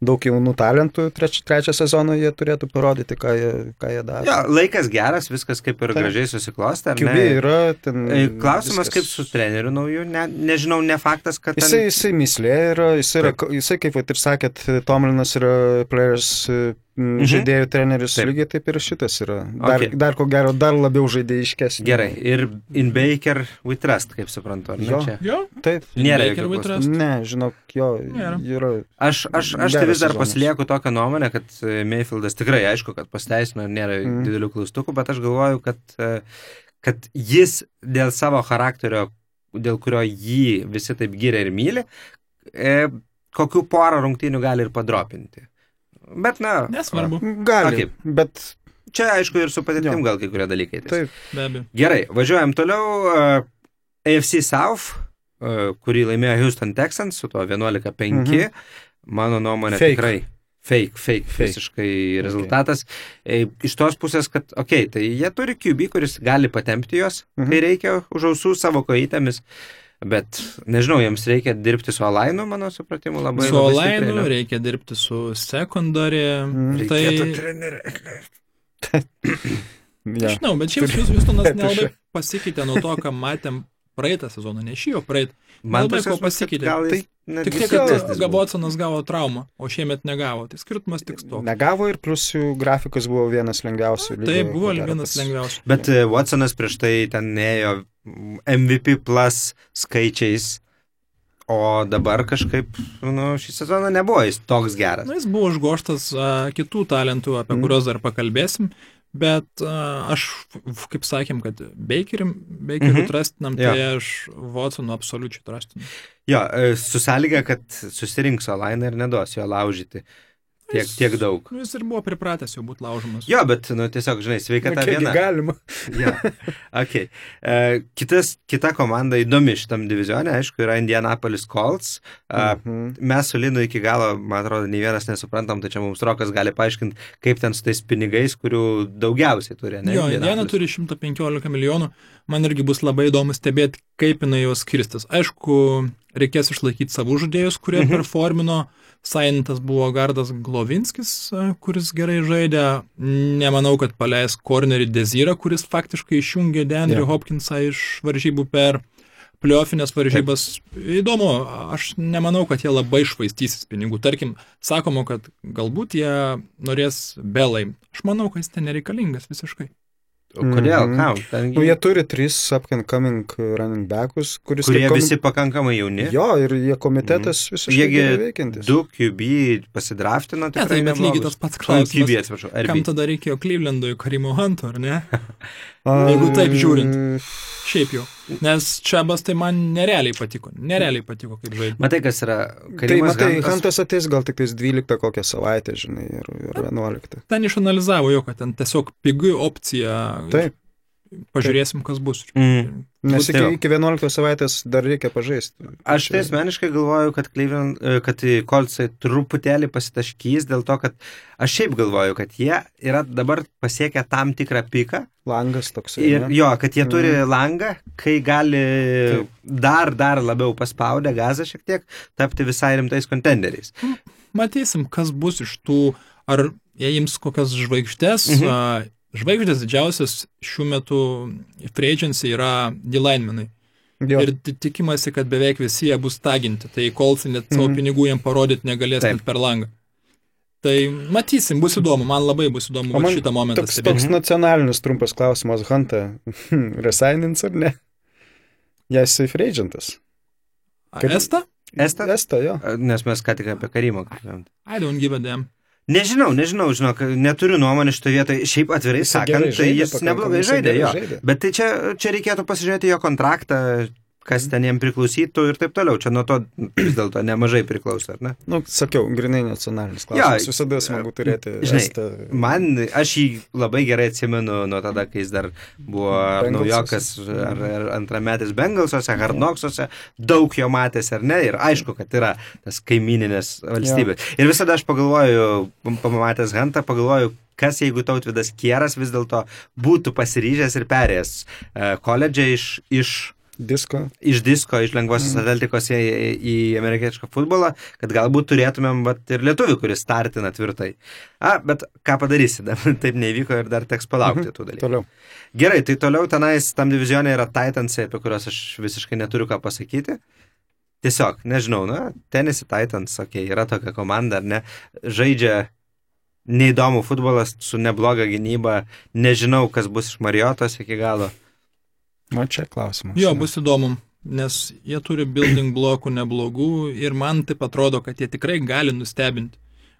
daug jaunų talentų. Treč, trečią sezoną jie turėtų parodyti, ką jie, ką jie daro. Jo, laikas geras, viskas kaip ir Taip. gražiai susiklostė. QB yra ten. E, Klausimas, viskas- kaip su treneriu nauju, ne, nežinau, ne faktas, kad... ten- Jisai, jisai mislė yra, jisai, yra, jisai kaip ir sakėt, Tomlinas yra players mhm. Mhm. žaidėjų treneris, Taip. taip. lygiai taip ir šitas yra. Dar, Okay. dar ko gero, dar labiau žaidėjiškesnis. Gerai, ir in Baker we trust, kaip suprantu. ar ne Jo. čia? Jo, Taip. Nėra Baker we trust. Ne, žinok, jo, Nėra. yra. Aš, aš, aš tai vis dar sezonas. pasilieku tokią nuomonę, kad e, Mayfieldas tikrai aišku, kad pasteisino ir nėra Mhm. didelių klaustukų, bet aš galvoju, kad, e, kad jis dėl savo charakterio, dėl kurio jį visi taip gyrė ir myli, e, kokių porą rungtynių gali ir padropinti. Bet, na, nesvarbu. Gali, Okay. okay. bet čia aišku ir su patirtim gal kai kurie dalykai. tais. taip. Be abejo. Gerai, važiuojam toliau. Uh, AFC South, uh, kurį laimėjo Houston Texans su tuo 11-5. Mhm. Mano nuomonė Fake. tikrai. Fake, fake, Fake. visiškai rezultatas. E, iš tos pusės, kad, okei, okay, tai jie turi QB, kuris gali patempti juos, Mhm. kai reikia už ausų savo kojytėmis. Bet, nežinau, jiems reikia dirbti su Alainu, mano supratimu, labai Su labai Olainu stipriai, ne? reikia dirbti su secondary. Mm. Tai. Ja. žinau, bet šiaip Turi- Houstonas Taip, nelabai pasikeitė nuo to, ką matėm praeitą sezoną, ne šį, o praeitą. Man Labai ko pasikeitė. Tai Tik tiek, kad buvo. Gabotsonas gavo traumą, o šiemet negavo. Tai skirtumas tik toks. Negavo ir plus jų grafikas buvo vienas lengviausių. lygoj, Tai buvo vienas lengviausių. Bet e, Watsonas prieš tai ten ėjo MVP plus skaičiais, o dabar kažkaip, nu, šį sezoną nebuvo jis toks geras. Na, jis buvo užgoštas a, kitų talentų, apie Mhm. kuriuos dar pakalbėsim. Bet a, aš, kaip sakėm, kad Bakerim, Bakeriu Mhm. trastinam, Jo. tai aš Watsonu absoliučiai trastinu. Jo, su sąlyga, kad susirinks Olainą ir neduos jo laužyti tiek, tiek daug. Nu, jis ir buvo pripratęs jau būti laužomas. Jo, bet, nu, tiesiog, žinai, sveikata Kiekgi viena. galima. Jo. Okay. E, kitas, kita komanda įdomi šitam divizionė, aišku, yra Indianapolis Colts. E, Mhm. mes su Linu iki galo, man atrodo, nei vienas nesuprantam, tai čia mums Rokas gali paaiškinti, kaip ten su tais pinigais, kurių daugiausiai turi. Ne, Jo, Indiana Indianapolis. turi 115 milijonų. Man irgi bus labai įdomu stebėti, kaip jinai juos skirstis. Aišku, reikės išlaikyti savų žaidėjus, kurie Mhm. performino. Sainintas buvo Gardas Glovinskis, e, kuris gerai žaidė. Nemanau, kad paleis kornerį Dezyrą, kuris faktiškai išjungė Denry Jo. Hopkinsą iš varžybų per pliofinės varžybas. Įdomu, aš nemanau, kad jie labai švaistysis pinigų. Tarkim, sakoma, kad galbūt jie norės belai. Aš manau, kad jis ten nereikalingas visiškai. O kodėl? Mhm. Kam? Ten, Nu, jie turi tris up and coming running backus, kuris kurie komi- visi pakankamai jauni. Jo, ir jie komitetas visiškai gerai Jiegi veikiantis. du QB pasidraftino. Ne, tikrai tai bet lygiai tas pats klausimas. QB, atsiprašau. Kam RB. tada reikėjo Klyvlendui Karimo Hunto, ar ne? A, jeigu taip žiūrint. Šiaip jau. Nes Čebas tai man nerealiai patiko. Nerealiai patiko, kaip žaidė. Matai, kas yra Tai matai, Huntas? Hantas ateis gal tik tais 12 kokią savaitę, žinai, ir, ir 11. Ten išanalizavo jo, kad ten tiesiog pigi opcija. Taip, Pažiūrėsim, kas bus. Mm. nes iki, iki 11 savaitės dar reikia pažaisti. Aš tai asmeniškai galvoju, kad, Cleveland, e, kad Kolcai truputėlį pasitaškys dėl to, kad aš šiaip galvoju, kad jie yra dabar pasiekę tam tikrą piką Langas toks. ir jo, kad jie turi Mhm. langą, kai gali Taip. dar, dar labiau paspaudę gazą šiek tiek, tapti visai rimtais kontenderiais. Matysim, kas bus iš tų, ar jie ims kokias žvaigždės. Mhm. a, Žvaigždės didžiausias šiuo metu free agency yra D-linemenai. Jo. Ir ti- tikimasi, kad beveik visi jie bus taginti, tai kolsai net savo Mhm. pinigų jiem parodyti negalės Taip. net per langą. Tai matysim, bus įdomu, man labai bus įdomu O man šitą momentą Toks, stebėti. toks nacionalinis trumpas klausimas, Hanta, resainins ar ne? Jei jisai free agentas. A, Esta? Esta? Esta, jo. Nes mes ką tik apie Karimą kalbėjom. I don't give a damn. Nežinau, nežinau, žinok, neturiu nuomonę šitoje vietoje. Šiaip atvirai Jisai sakant, gerai tai žaidė jis neblogai žaidė, jo. žaidė. Bet tai čia, čia reikėtų pasižiūrėti jo kontraktą, kas ten jiem priklausytų ir taip toliau. Čia nuo to vis dėlto nemažai priklauso, ar ne? Nu, sakiau, grinai nacionalinis klausimas. Visada smagu turėti. žinai, estą. Man, aš jį labai gerai atsimenu nuo tada, kai jis dar buvo ar naujokas ar, ar antrametis Bengalsuose, Hardnoxuose, daug jo matęs ar ne. Ir aišku, kad yra tas kaimininės valstybės. Ir visada aš pagalvoju, pamatęs Hantą, pagalvoju, kas jeigu tautvidas Kieras vis dėlto būtų pasiryžęs ir perėjęs uh, koledžią iš, iš Disko. iš disko, iš lengvosios mm. atletikos į, į amerikietišką futbolą, kad galbūt turėtumėm vat, ir lietuvių, kuris startina tvirtai. A, bet ką padarysi, dar taip nevyko ir dar teks palaukti Mhm. tų dalykų. Toliau. Gerai, tai toliau tenais tam divizionė yra Titansai, apie kuriuos aš visiškai neturiu ką pasakyti. Tiesiog, nežinau, na, tenisi Titans, okei, okay, yra tokia komanda, ar ne, žaidžia neįdomų futbolą su nebloga gynyba, nežinau, kas bus iš Marijotos iki galo. O čia klausimas. Jo, bus įdomu, nes jie turi building blokų neblogų ir man taip atrodo, kad jie tikrai gali nustebinti.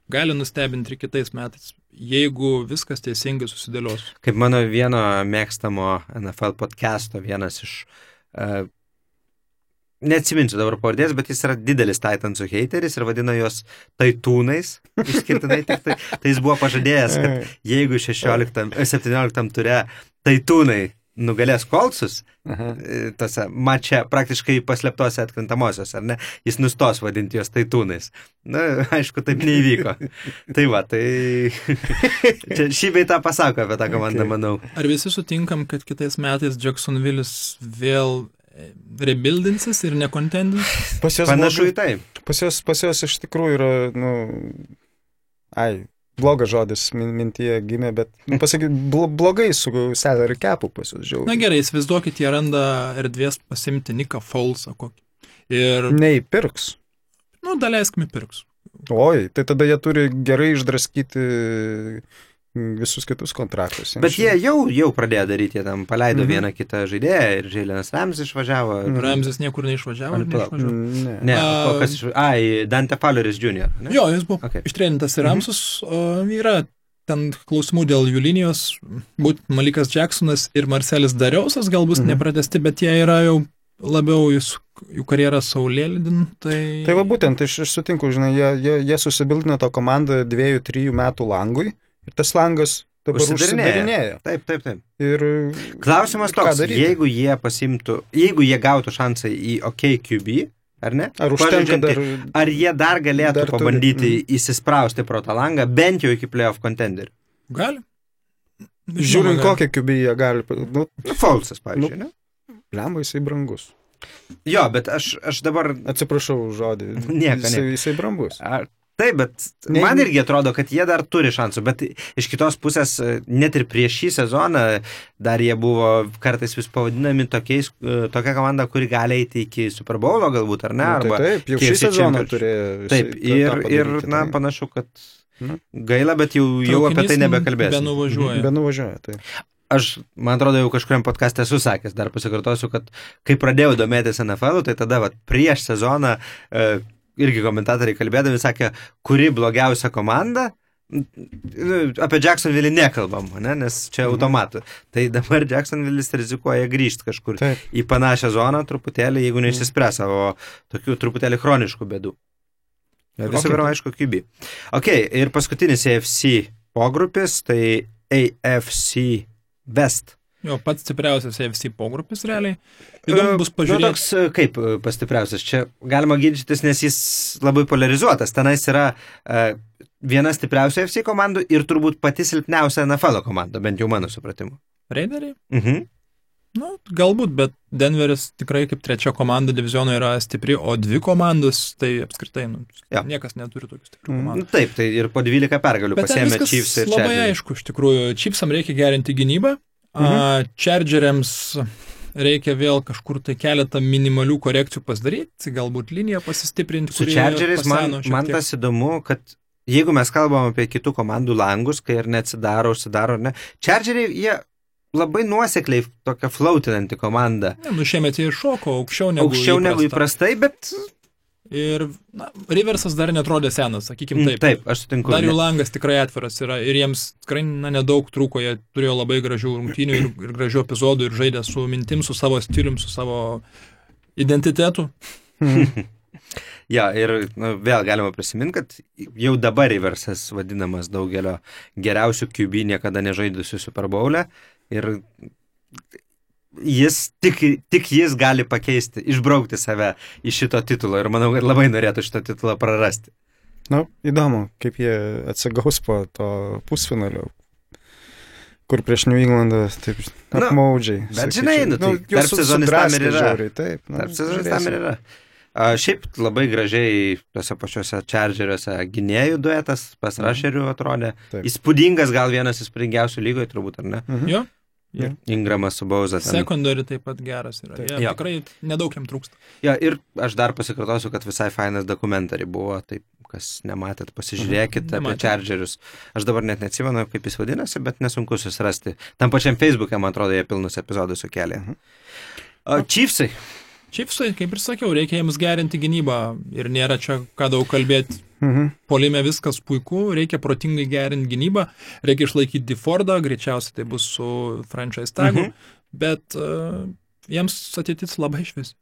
Gali nustebinti ir kitais metais, jeigu viskas teisingai susidėlios. Kaip mano vieno mėgstamo NFL podcast'o vienas iš, uh, neatsiminsiu dabar pavardės, bet jis yra didelis Titansų hateris ir vadina juos taitūnais, išskirtinai tik tai. Tai jis buvo pažadėjęs, kad jeigu 16, 17 ture taitūnai nugalės kolsus, Aha. e, tose mače praktiškai paslėptose atkrintamosios, ar ne, jis nustos vadinti juos taitūnais. Na, aišku, taip neįvyko. tai va, tai čia šį bei tą pasako apie tą komandą, Okay. manau. Ar visi sutinkam, kad kitais metais Jacksonville'is vėl e, rebuildinsis ir nekontendins? Panašu į tai. Pas jos, pas jos iš tikrųjų yra, nu, ai, blogas žodis min, mintyje gimė, bet, nu, pasakyk, blo, blogai su salary capu pas Na žiauriai. gerai, įsivaizduokit, jie randa erdvės pasimti Niką Folsą kokį. Ir, Neįpirks. nu, daleiskime pirks. Oi, tai tada jie turi gerai išdraskyti visus kitus kontraktus. Bet jie jau, jau pradėjo daryti, jie tam paleido Mhm. vieną kitą žaidėją ir Žėlinas Rams išvažiavo. Mhm. Ramzis niekur neišvažiavo. Ar neišvažiavo? Ne. Ne, A- o kas iš... Ai, Dante Fowleris Jr. Ne? Jo, jis buvo Okay. ištrenintas į Mhm. Ramsus, o yra ten klausimų dėl jų linijos, būt Malikas Jacksonas ir Marcelis Dariausas galbūt Mhm. nepratesti, bet jie yra jau labiau jų, jų karjerą saulėlydin, tai... Tai va būtent, aš, aš sutinku, žinai, jie, jie, jie susibildino tą komandą dviejų, trijų metų langui ir tas langas dabar Užsidarinėja. Taip, taip, taip. Ir Klausimas toks, jeigu jie pasimtų, jeigu jie gautų šansą į OKQB, ar ne? ar užtenka dar... Ar jie dar galėtų Dar dar turi, pabandyti mhm. įsisprausti pro tą langą, bent jau iki playoff contender? Gali. Žiūrint, kokią QB jie gali. Nu, Nu, Falsas, pavyzdžiui, ne? lemba jisai brangus. Jo, bet aš, aš dabar... Atsiprašau už žodį. Nieko, jisai, nieko. jisai brangus. Ar, taip, bet Ne- man irgi atrodo, kad jie dar turi šansų, bet iš kitos pusės, e, net ir prieš šį sezoną, dar jie buvo kartais vis pavadinami tokiais, e, tokia komanda, kuri gali eiti iki Super Bowlo galbūt, ar ne? Nu, Arba, tai taip, jau šį sezoną turėjo. Taip, ir, tą ir padaryti, na, tai- panašu, kad gaila, bet jau, jau apie tai nebekalbėsiu. Benuvažiuoja. Benuvažiuoja, tai. Aš, man atrodo, jau kažkuriam podcast'e esu sakęs, dar pasikartosiu, kad kai pradėjau domėtis NFL, tai tada vat, prieš sezoną e, irgi komentatoriai kalbėdami sakė, kuri blogiausia komanda. Nu, Apie Jacksonville nekalbam, ne, nes čia Mhm. automatu. Tai dabar Jacksonville'is rizikuoja grįžti kažkur Taip. į panašią zoną truputėlį, jeigu neišsispręs savo tokių truputėlį chroniškų bėdų. Visų Okay. pirma, aišku, QB. Ok, ir paskutinis AFC pogrupis, tai AFC West. Jo, pats stipriausias AFC pogrupis realiai. E, Įdomu bus Nu, pažiūrėti. toks e, kaip e, pastipriausias. Čia galima ginčytis, nes jis labai polarizuotas. Tenais yra uh, viena stipriausia FC komandų ir turbūt pati silpniausia NFL komanda, bent jau mano supratimu. Raideriai? Mhm. Nu, galbūt, bet Denveris tikrai kaip trečia komanda diviziono yra stipri, o dvi komandos, tai apskritai, nu, Jo. niekas neturi tokių stiprių Mhm. komandų. Nu, taip, tai ir po 12 pergalių Bet pasėmė Chiefs ir labai Chargers. aišku, iš tikrųjų, Chiefsam reikia gerinti gynybą, Mhm. Chargeriams reikia vėl kažkur tai keletą minimalių korekcijų pasidaryti, galbūt liniją pasistiprinti. Su Chargeriais man, man tas įdomu, kad jeigu mes kalbam apie kitų komandų langus, kai ir neatsidaro, užsidaro, ar ne, Chargeriai, jie labai nuosekliai tokia flautinanti komanda. Ne, nu šiemet jie iššoko aukščiau negu Aukščiau negu įprastai, bet Ir na, Riversas dar netrodė senas, sakykime taip. Mm, Taip, aš sutinku. Dar jų langas tikrai atviras yra ir jiems tikrai na, nedaug trūko, jie turėjo labai gražių rungtynių ir, ir gražių epizodų ir žaidė su mintim, su savo stilium, su savo identitetu. Ja, ir nu, vėl galima prisiminti, kad jau dabar Riversas vadinamas daugelio geriausių QB niekada nežaidusių Super Bowl'e ir jis, tik, tik jis gali pakeisti, išbraukti save iš šito titulo ir manau, kad labai norėtų šito titulo prarasti. Na, įdomu, kaip jie atsigaus po to pusfinalio, kur prieš New Englandą taip Nu, apmaudžiai. bet žinai, nu, tai juos tarp sezonis tam ir yra. žiauriai, Taip, nu, Tarp sezonis tam ir yra. A, šiaip labai gražiai tuose pačiuose čaržeriuose gynėjų duetas pas Mhm. Atrodė. Taip. Įspūdingas, gal vienas įspūdingiausių lygoje turbūt, ar ne? Mhm. Jo, Ingramas su Bauza. sekundari taip pat geras yra. Taip. Jie, Jo. tikrai nedaug jam trūksta. Ja, ir aš dar pasikartosiu, kad visai fainas dokumentari buvo, taip, kas nematėt, pasižiūrėkit Mhm. apie. Chargerius. Aš dabar net neatsimenu, kaip jis vadinasi, bet nesunku susirasti. Tam pačiam Facebook'e, man atrodo, jie pilnus epizodus sukėlė. Mhm. Chiefsai. Chiefsai, kaip ir sakiau, reikia jiems gerinti gynybą ir nėra čia ką daug kalbėti. Mhm. Polime viskas puiku, reikia protingai gerinti gynybą, reikia išlaikyti Defordą, greičiausiai tai bus su franchise tagu, Mhm. bet uh, jiems ateitis labai išvis.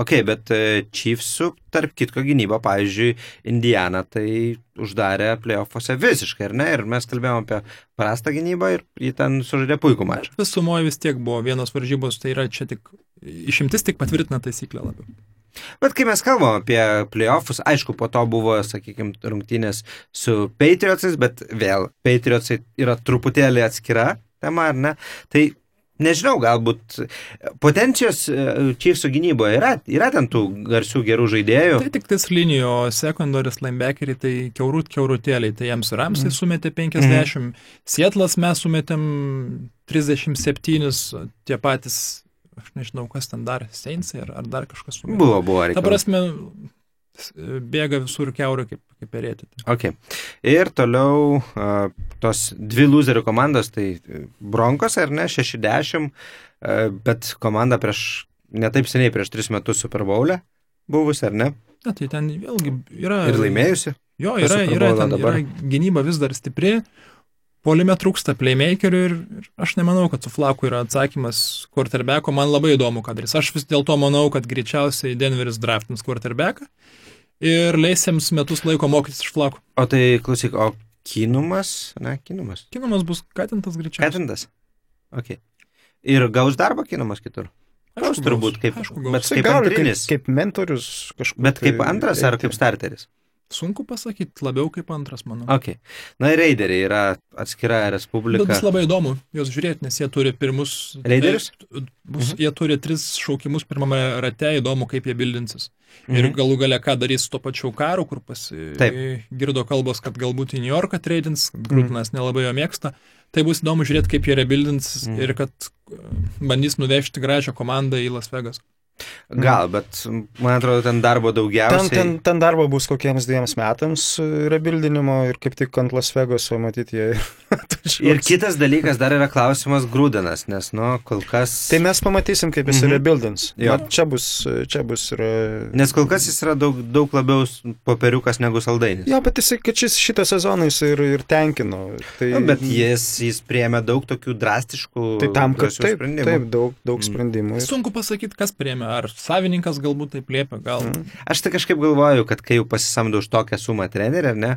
Ok, bet e, Chiefsų, tarp kitko, gynyba, pavyzdžiui, Indiana tai uždarė playoffuose visiškai, ar ne? Ir mes kalbėjome apie prastą gynybą ir jį ten sužaidė puikų mačą. Visumoje vis tiek buvo vienos varžybos, tai yra čia tik išimtis, tik patvirtina taisyklę labiau. Bet kai mes kalbam apie playoffus, aišku, po to buvo, sakykime, rungtynės su Patriotsais, bet vėl Patriotsai yra truputėlį atskira tema, ar ne? Tai nežinau, galbūt potencijos e, Chiefsų gynyboje yra, yra ten tų garsių gerų žaidėjų. Tai tik tais linijo sekundoris linebackeriai, tai keurut keurutėliai, tai jiems Ramsai Mhm. sumetė 50, Sietlas mes sumetėm 37, tie patys, aš nežinau, kas ten dar, Seinsai ar, ar dar kažkas sumetė. Buvo, buvo Ta reikia. prasme, s- bėga visur keurio kaip, kaip perėti. Okay. Ir toliau uh, tos dvi loserių komandos, tai Bronkos ar ne, 60, uh, bet komanda prieš, netaip seniai, prieš 3 metus Super Bowl'e buvusi, ar ne? Na, tai ten vėlgi yra. Ir laimėjusi. Jo, yra, yra, ten, dabar. yra gynyba vis dar stipri, polime trūksta playmakerių ir, ir aš nemanau, kad su Flaku yra atsakymas quarterbacko, man labai įdomu, ką darys. Aš vis dėlto manau, kad greičiausiai Denveris draftins quarterbacką ir leis jiems metus laiko mokytis iš Flaku. O tai klausyk, o Kinumas, ne, Kinumas. Kinumas bus katintas greičiausiai. Ketintas. Ok. Ir gaus darbą Kinumas kitur. Gaus turbūt kaip, aišku, bet gaus. Tai kaip gal kaip, antrinis. kaip mentorius kažkoks. Bet kaip antras ar kaip starteris? Sunku pasakyti, labiau kaip antras, manau. Ok. Na ir Raideriai yra atskira Bet respublika. bus labai įdomu juos žiūrėti, nes jie turi pirmus... Raiderius? Bus, Mhm. Jie turi tris šaukimus pirmame rate, įdomu, kaip jie bildinsis. Ir Mhm. galų gale, ką darys su to pačiu karu, kur pasigirdo kalbos, kad galbūt į New Yorką treidins, Mhm. Grūtinas nelabai jo mėgsta. Tai bus įdomu žiūrėti, kaip jie rebildins Mhm. ir kad e, bandys nuvežti gražią komandą į Las Vegas. Gal, bet man atrodo, ten darbo Ten, daugiausiai. ten, ten darbo bus kokiems dviems metams e, rebildinimo ir kaip tik ant Las Vegaso matyti jie. Ir kitas dalykas dar yra klausimas grūdinas, nes, nu, kol kas. Tai mes pamatysim, kaip jis Mhm. mhm. rebildins. Jo. Na, Čia bus, čia bus yra... Nes kol kas jis yra daug, daug labiau popieriukas negu saldainis. Jo, bet jisai, kad šis šitą sezoną jis ir, ir tenkino. Tai, Nu, bet jis, jis priemė daug tokių drastiškų. Tai tam, kad taip, sprendimų. taip, daug, daug Mm. sprendimų. Ir... Sunku pasakyti, kas priemė. Ar savininkas galbūt taip liepia, gal. Mm. Aš tai kažkaip galvoju, kad kai jau pasisamdo už tokią sumą trenerį, ar ne,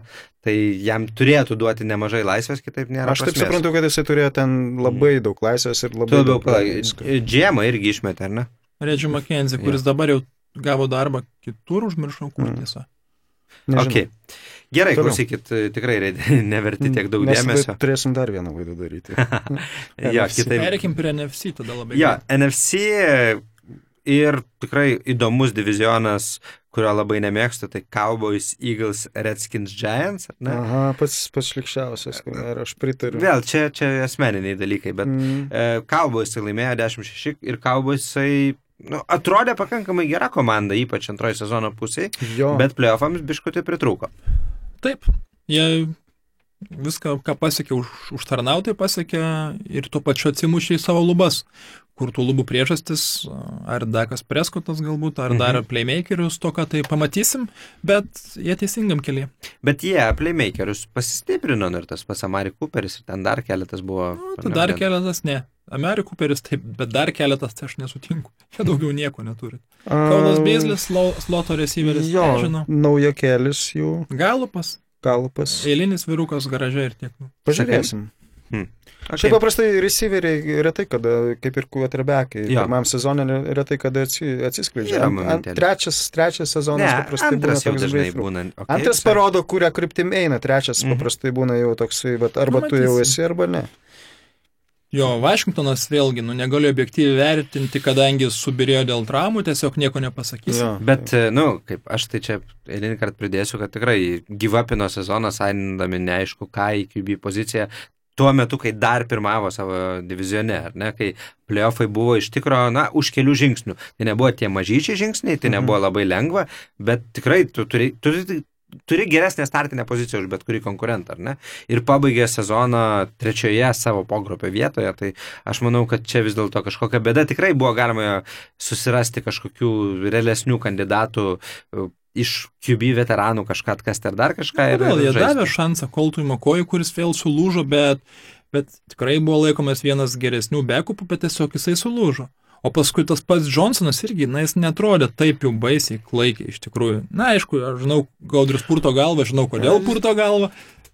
tai jam turėtų duoti nemažai laisvės, kitaip nėra. Aš taip prasmės. suprantu, kad jisai turėjo ten labai daug laisvės ir Tu labai labiau daug visko. Džiemą irgi išmetė, ar ne? Redži McKenzie, kuris dabar jau gavo darbą kitur, užmiršau, kur tiesa. Okay. Gerai, Toliau. klausykit, tikrai Raid- neverti tiek daug Mes dėmesio. turėsim dar vieną laidą daryti. Jo, kitaip. Pereikim prie NFC tada labai. Jo, greit. NFC ir tikrai įdomus divizionas, kurio labai nemėgstu, tai Cowboys, Eagles, Redskins, Giants. Ne? Aha, pats pats šlikščiausias, ir aš pritariu. Vėl čia, čia asmeniniai dalykai, bet Mm. e, Cowboys laimėjo 10-6 ir Cowboysai nu, atrodė pakankamai gera komanda, ypač antroji sezono pusėje, bet playoffams biškutį pritrūko. Taip, jie viską, ką pasiekė už, užtarnautai, pasiekė ir tuo pačiu atsimušė į savo lubas, kur tų lubų priežastis, ar Dakas Preskotas galbūt, ar dar Mhm. playmakerius toką, tai pamatysim, bet jie teisingam kelyje. Bet jie, playmakerius, pasistiprino ir tas pats Amari Cooperis ir ten dar keletas buvo. Nu, tai dar keletas ne. Amerikų peris taip, bet dar keletas tai aš nesutinku. Jie daugiau nieko neturi. Kaunas Beizlis, Slo- sloto receiveris, Jo, nežinau. nauja kelias jų Galupas, galpas. eilinis virukas garaže ir tiek. Pažiūrėsim. Okay. Šiaip paprastai receiveriai retai kada, kaip ir quarterbackai, Jo. pirmam sezonė retai kada atsi- atsiskleidžia. Yra Ant, trečias, trečias sezonas Ne, paprastai būna antras jau toks dažnai breakthrough. būna. Okay, Antras visai. parodo, kurią kryptim eina, trečias Mhm. paprastai būna jau toksai, bet arba Nu, tu jau matysim. esi, arba ne. Jo, Vašingtonas vėlgi, nu negaliu objektyviai vertinti, kadangi subirėjo dėl traumų, tiesiog nieko nepasakysiu. Jo. Bet, nu, kaip aš tai čia eilinį kartą pridėsiu, kad tikrai gyvapino sezoną, sainindami neaišku ką į QB poziciją, tuo metu, kai dar pirmavo savo divizione, ar ne, kai playoffai buvo iš tikro, na, už kelių žingsnių. Tai nebuvo tie mažyčiai žingsniai, tai Mhm. nebuvo labai lengva, bet tikrai tu turi, turi, turi geresnę startinę poziciją už bet kurį konkurentą, ar ne? Ir pabaigė sezoną trečioje savo pogrupio vietoje, tai aš manau, kad čia vis dėlto kažkokia bėda tikrai buvo galima susirasti kažkokių realesnių kandidatų iš QB veteranų kažką atkasti ar dar kažką. ir- Gal ir jie žaisti. davė šansą Koltui Makojui, kuris vėl sulūžo, bet, bet tikrai buvo laikomas vienas geresnių bekupų, bet tiesiog jisai sulūžo. O paskui tas pats Johnsonas irgi, na, jis netrodė taip jau baisiai klaikiai iš tikrųjų. Na, aišku, aš žinau, Gaudris purto galvą, žinau, kodėl purto galvą,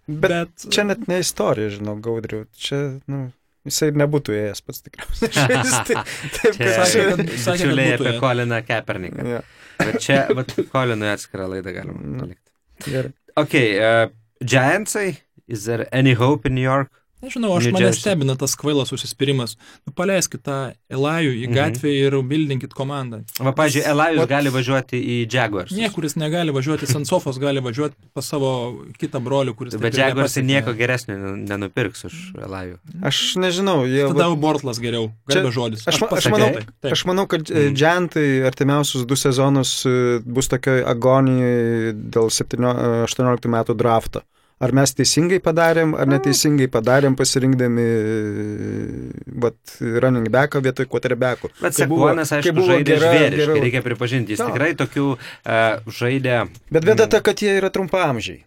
Bet, bet... čia net ne istorija, žinau, Gaudriu. Čia, nu, jisai nebūtų ėjęs pats tikriausiai. Taip, Čia kad sakė, kad- sakė, kad apie. Koliną Keperniką. Ja, Bet čia, vat, Kolinui atskirą laidą galima Mm. palikti. gerai. Ok, uh, Giantsai, is there any hope in New York? Nežinau, aš mane stebina tas kvailas užsispyrimas. Nu, paleiskit tą Elajų į Mhm. gatvę ir bildinkit komandą. Va, pažiūrėjau, Elajus What? gali važiuoti į Jaguars. Niekuris negali važiuoti, Sansofas gali važiuoti pas savo kitą brolių, kuris... Bet nepasiekė. nieko geresnio nenupirks už Elajų. Aš nežinau, jie... Tada va- Bortlas geriau, garbė žodis. Aš, aš, pasakiau manau, taip, taip. aš manau, kad Mhm. mm. džentai artimiausius du sezonus e, bus tokioj agonijai dėl 17 18 metų drafto. Ar mes teisingai padarėm, ar neteisingai padarėm, pasirinkdami e, vat, running backą vietoj quarterbackų. Bet kai aišku, buvo žaidė gera- žvėriškai, gera- reikia pripažinti. Jis Jo. tikrai tokių uh, žaidė. Bet bėda ta, kad jie yra trumpamžiai.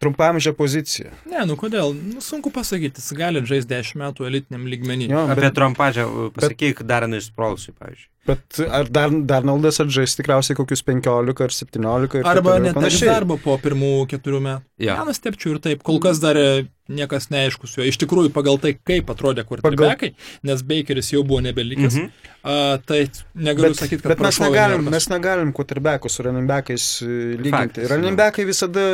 Trumpamžė pozicija. Ne, nu kodėl? Nu, sunku pasakyti, jis gali žaisti 10 metų elitiniam lygmenį. Jo, Apie bet, trumpažę pasakyk Daranui Sprolsui, pavyzdžiui. Bet ar dar, Darnoldas atžais tikriausiai kokius 15 ar 17 ir taip Arba net panašiai. darbo po pirmų keturių metų. Jo. Nenustepčiau ir taip. Kol kas dar e, niekas neaišku su juo. Iš tikrųjų, pagal tai, kaip atrodė quarterbackai, nes Bakeris jau buvo nebelikęs, Mhm. a, tai negaliu sakyti, kad bet mes negalim, mes negalim quarterbackus su running backais e, lyginti. Faktas, Running jo. backai visada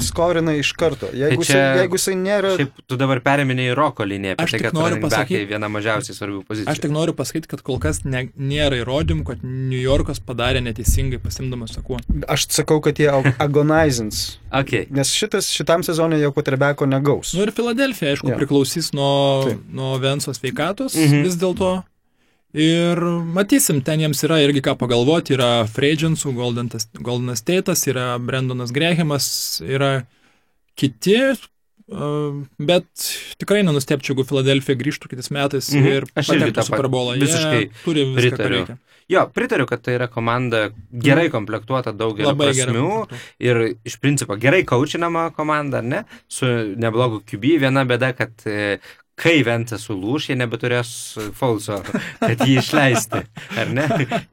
skorina iš karto. Jeigu, Tai čia- jeigu jisai nėra... Šiaip tu dabar perėminėjai Roko liniją, apie Aš tai, tik kad noriu running backai pasakyt- viena mažiausiai svarbių pozicijų. Aš tik noriu pasakyti, kad kol kas ne, nėra įrodymų, kad New Yorkas padarė neteisingai pasimdamas sakuo. Aš sakau, kad jie ag- agonizins. Okay. Nes šitas, šitam sezonui jau quarterbacko negaus. Nu ir Filadelfija, aišku, ja. priklausys nuo, Taip. nuo Venso sveikatos Mhm. mhm. vis dėlto. Ir matysim, ten jiems yra irgi ką pagalvoti, yra Freidžinsų, Golden State'as, yra Brendonas Grehamas, yra kiti, bet tikrai nenustepčiau, jeigu Filadelfija grįžtų kitais metais Mhm. ir Aš patektų tą pat- Super Bowlą. Jie visiškai turi viską, ką pritariu. Jo, pritariu, kad tai yra komanda gerai komplektuota daugelį Labai prasmių ir iš principo gerai kaučinama komanda, ne? Su neblogu QB viena bėda, kad e, kai Ventas sulūš, jie nebeturės Folso, kad jį išleisti, ar ne?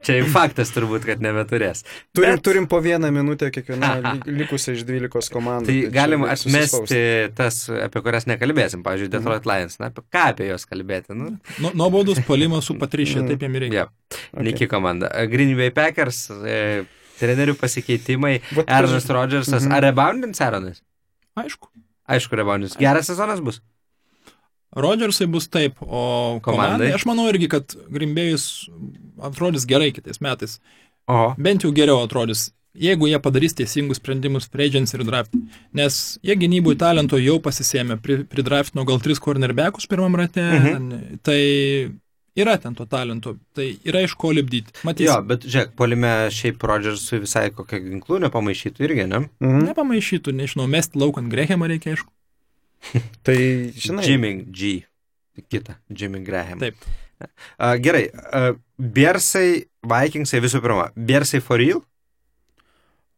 Čia jau faktas turbūt, kad nebeturės. Turim, Bet- turim po vieną minutę kiekvieną li- likusią iš 12 komandų. Tai čia galim atmesti tas, apie kurias nekalbėsim. Pavyzdžiui, Detroit Lions. Na, apie ką apie juos kalbėti? Nu, Nu, Nuobodus polimas su Patrišė, Mhm. taip ir reikia. ja. Niki komanda. Green Bay Packers, e, trenerių pasikeitimai, Aaronas paži- Rodgersas, Mhm. ar reboundins Aaronas? Aišku. Aišku, reboundins. Geras sezonas bus. Rodžersai bus taip, o Komandai? komandai, aš manau irgi, kad Grimbėjus atrodys gerai kitais metais. O. Bent jau geriau atrodys, jeigu jie padarys teisingus sprendimus Freidžians ir draft. Nes jie gynybų talento jau pasisėmė, pri, pridraftino gal tris cornerbackus pirmam rate, Mhm. tai yra ten to talento, tai yra iš ko lipdyti. Jo, Matysim. bet žiūrėk, polime šiaip Rodgersui visai kokią ginklų nepamaišytų irgi, ne? Mhm. Nepamaišytų, nežinau, mesti lauk ant Grehamą reikia, aišku. Tai, žinai, Jimmy G. Kita, Jimmy Graham. Taip. A, gerai, a, Bersai, Vikingsai visų pirma. Bersai for real?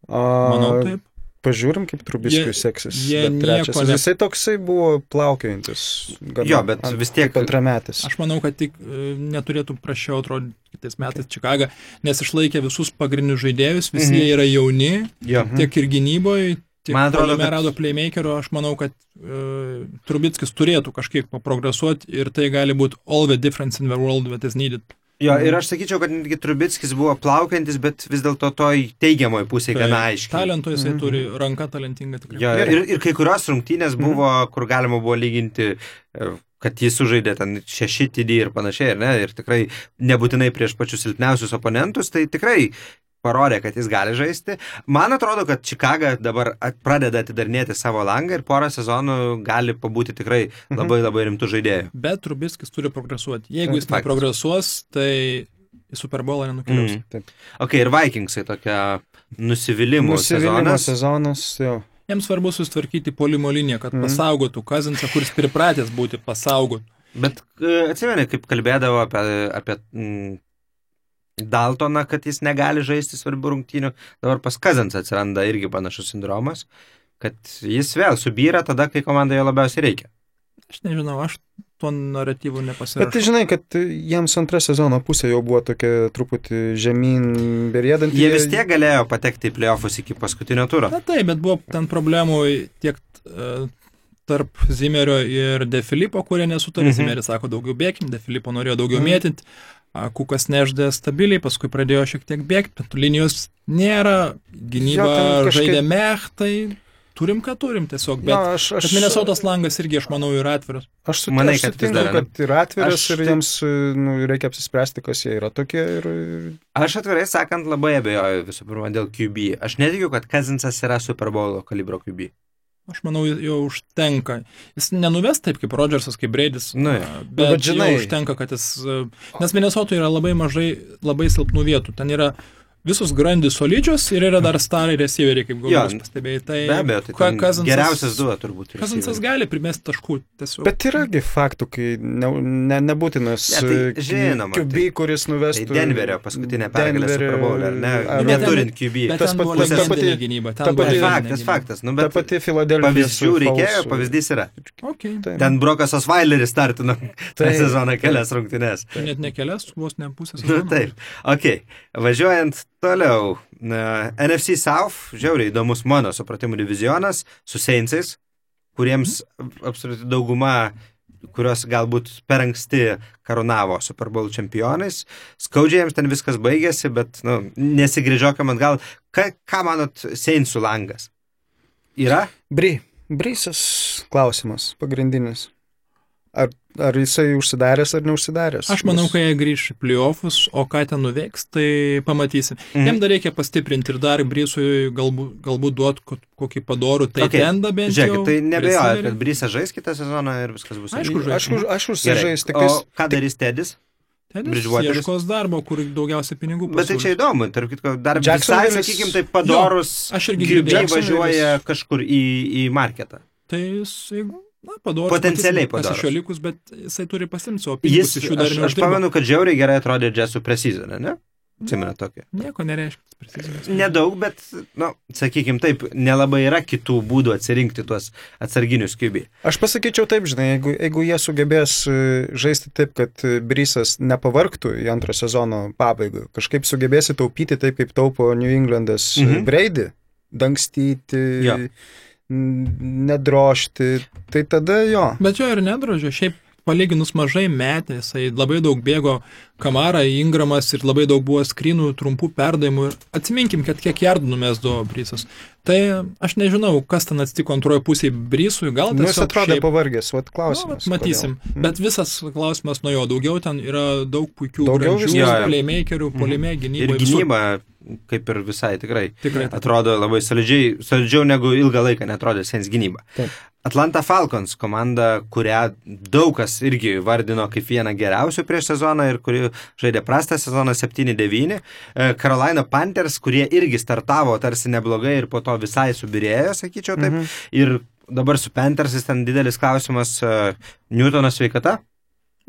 A, Manau, taip. Pažiūrim, kaip Trubiskiui Jie- seksis. jie bet trečias. ne- Jisai toksai buvo plaukiojantis. gana Jo, bet ant- vis tiek- Antrametis. Aš manau, kad tik e, neturėtų prašiau atrodyti kitais metais Čikaga, nes išlaikė visus pagrindinius žaidėjus, visi Mhm. jie yra jauni. Mhm. tiek ir gynyboje, tiek Man atrodo, kad- rado playmakerio, aš manau, kad uh, Trubickis turėtų kažkiek paprogresuoti ir tai gali būti all the difference in the world that is needed. Jo, ir aš sakyčiau, kad netgi Trubickis buvo plaukiantis, bet vis dėlto toj teigiamoje pusėje gana aiškiai. Talento jisai Mhm. turi, ranka talentinga tikrai. Jo, ir, ir kai kurios rungtynės buvo, kur galima buvo lyginti, e, kad jis sužaidė ten šeši TD ir panašiai, ar ne? Ir tikrai nebūtinai prieš pačius silpniausius oponentus, tai tikrai parodė, kad jis gali žaisti. Man atrodo, kad Čikaga dabar at- pradeda atidarnėti savo langą ir porą sezonų gali pabūti tikrai Mhm. labai labai rimtų žaidėjų. Bet Trubickis turi progresuoti. Jeigu jis Faktas. neprogresuos, tai į Super Bowlą nenukeliaus. Mm. Taip. Ok, ir Vikingsai tokia nusivylimų Nusivylimo sezonas. sezonas, jo. Jiems svarbu susitvarkyti polimo liniją, kad Mhm. pasaugotų Kazinsą, kuris pripratęs būti pasaugot. Bet e, atsimeni, kaip kalbėdavo apie, apie mm, Daltoną, kad jis negali žaisti svarbių rungtynių, dabar pas Kazins atsiranda irgi panašus sindromas, kad jis vėl subyra tada, kai komandai jo labiausiai reikia. Aš nežinau, aš tuo naratyvu Bet tai nepasirašau. žinai, kad jiems antra sezono pusė jau buvo tokia truputį žemyn berėdanti. Jie vis tiek galėjo patekti į playoffus iki paskutinio turo. Na taip, bet buvo ten problemų tiek uh, tarp Zimerio ir De Filipo, kurie nesutarė. Mhm. Zimeris sako daugiau bėgim, De Filipo norėjo daugiau mhm. mėtinti. Kukas neždė stabiliai, paskui pradėjo šiek tiek bėgti, bet linijos nėra, gynyba Jo, kažkaip... žaidė mech, tai turim, ką turim tiesiog. Bet, Jo, aš, aš, bet Minnesotos langas irgi, aš manau, yra atviras. Aš sutinku, Manai, kad sutinku, dar, kad yra atviras Aš ir jiems nu, reikia apsispręsti, kas jie yra tokie. Ir, ir... Aš atvirai sakant labai abejoju visų pirma dėl QB. Aš netikiu, kad Kazinsas yra Super Bowl kalibro QB. Aš manau, jo užtenka. Jis nenuves taip kaip Rodžersas, kaip Breidis, Nu, jo. bet, bet bet žinai- užtenka, kad jis... Nes Minnesotoje yra labai mažai, labai silpnų vietų. Ten yra visos grandys solidžios ir yra dar starai receiveriai, kaip galbūt pastebėjai. Tai Be abejo, tai Ka- Cousinsas- geriausias duo turbūt. Receiveriai. gali primesti taškų tiesiog. Bet yragi faktų, kai ne, ne, nebūtinas Ne, tai e, žinoma, QB, tai- kuris Tai nuvestų. Denverio paskutinė pergalė Denverio- Super Bowl, ar ne? ar- Neturint QB. Tas ten pat- buvo tas ta pati- gynyba. ta Ten buvo pati- Faktas, faktas. Nu, Ta bet pati Filadelfija. pavyzdžių reikėjo, pavyzdys yra. Okay. Tai, Ten Brokas Osvaileris startino tą Tai- sezoną kelias rungtynes. Tai net nekelias, vos ne pusės. Nu, taip. Ok. Važiuojant toliau. Na, NFC South, žiauriai įdomus mano supratimų divizionas su Saintsais, kuriems absoliuti dauguma kurios galbūt per anksti karūnavo Super Bowl čempionais. Skaudžiai jiems ten viskas baigėsi, bet nu, nesigrįžiokim atgal. Ką, ką manot Seinsų langas? Yra? Bry. Brysas klausimas, pagrindinis. Ar, ar jisai užsidaręs ar neužsidaręs? Aš manau, kai jie grįš į playoffus, o ką ten nuveiks, tai pamatysim. Mhm. Jiem dar reikia pastiprinti ir dar Brysui galbūt, galbūt duot ko- kokį padorų tai Okay. tendą bent Žiūrėkit, jau. tai nebejoju, kad Brysas žais kitą sezoną ir viskas bus. Aišku, žais. Aš, aš užsižais, tik O tais. ką darys Tedis? Tedis ieškos darbo, kur daugiausiai pinigų Bet tai čia pasiūlys. įdomu, tarp kitko, dar visai, Jacksonville'is- sakykime, taip padorus. aš irgi girdėjau. važiuoja kažkur į, į marketą. Tai jis, jeigu, na, padorus. Potencialiai padorus. iš jo likus, bet jisai turi pasimti savo pinigus Jis, iš jų dar aš, aš pamenu, kad žiauriai gerai atrodė Jessų preseasoną, ne? Atsimena tokį. Nieko nereiškia. precizinis. Nedaug, bet, na, nu, sakykime taip, nelabai yra kitų būdų atsirinkti tuos atsarginius kiubi. Aš pasakyčiau taip, žinai, jeigu, jeigu jie sugebės e, žaisti taip, kad e, Brysas nepavarktų į antrą sezono pabaigą, kažkaip sugebėsi taupyti taip, kaip taupo New Englandas Mhm. mhm. Brady, dangstyti, Jo. Nedrošti, tai tada jo. Bet jo ir nedrožė, šiaip palyginus mažai metė, jisai labai daug bėgo Kamara, Ingramas ir labai daug buvo skrynų, trumpų perdavimų. Ir atsiminkim, kad kiek jardų numesdavo Brysas. Tai aš nežinau, kas ten atsitiko antroje pusėje Brysui, gal Nu, jis atrodo šiaip- pavargęs, vat Nu, klausimas. vat matysim. kodėl. Mhm. Bet visas klausimas nuo jo daugiau ten yra daug puikių playmakerių, polime, Ir gynyboje. visur. gynyba, kaip ir visai tikrai, Tikrai. taip. atrodo labai solidžiai, solidžiau negu ilgą laiką netrodė Sens gynyba. Taip. Atlanta Falcons komanda, kurią daug kas irgi vardino kaip vieną geriausių prieš sezoną ir kuri žaidė prastą sezoną 7-9. E, Carolina Panthers, kurie irgi startavo tarsi neblogai ir po to visai subirėjo, sakyčiau taip. Mhm. Ir dabar su Panthersais ten didelis klausimas uh, Newtono sveikata.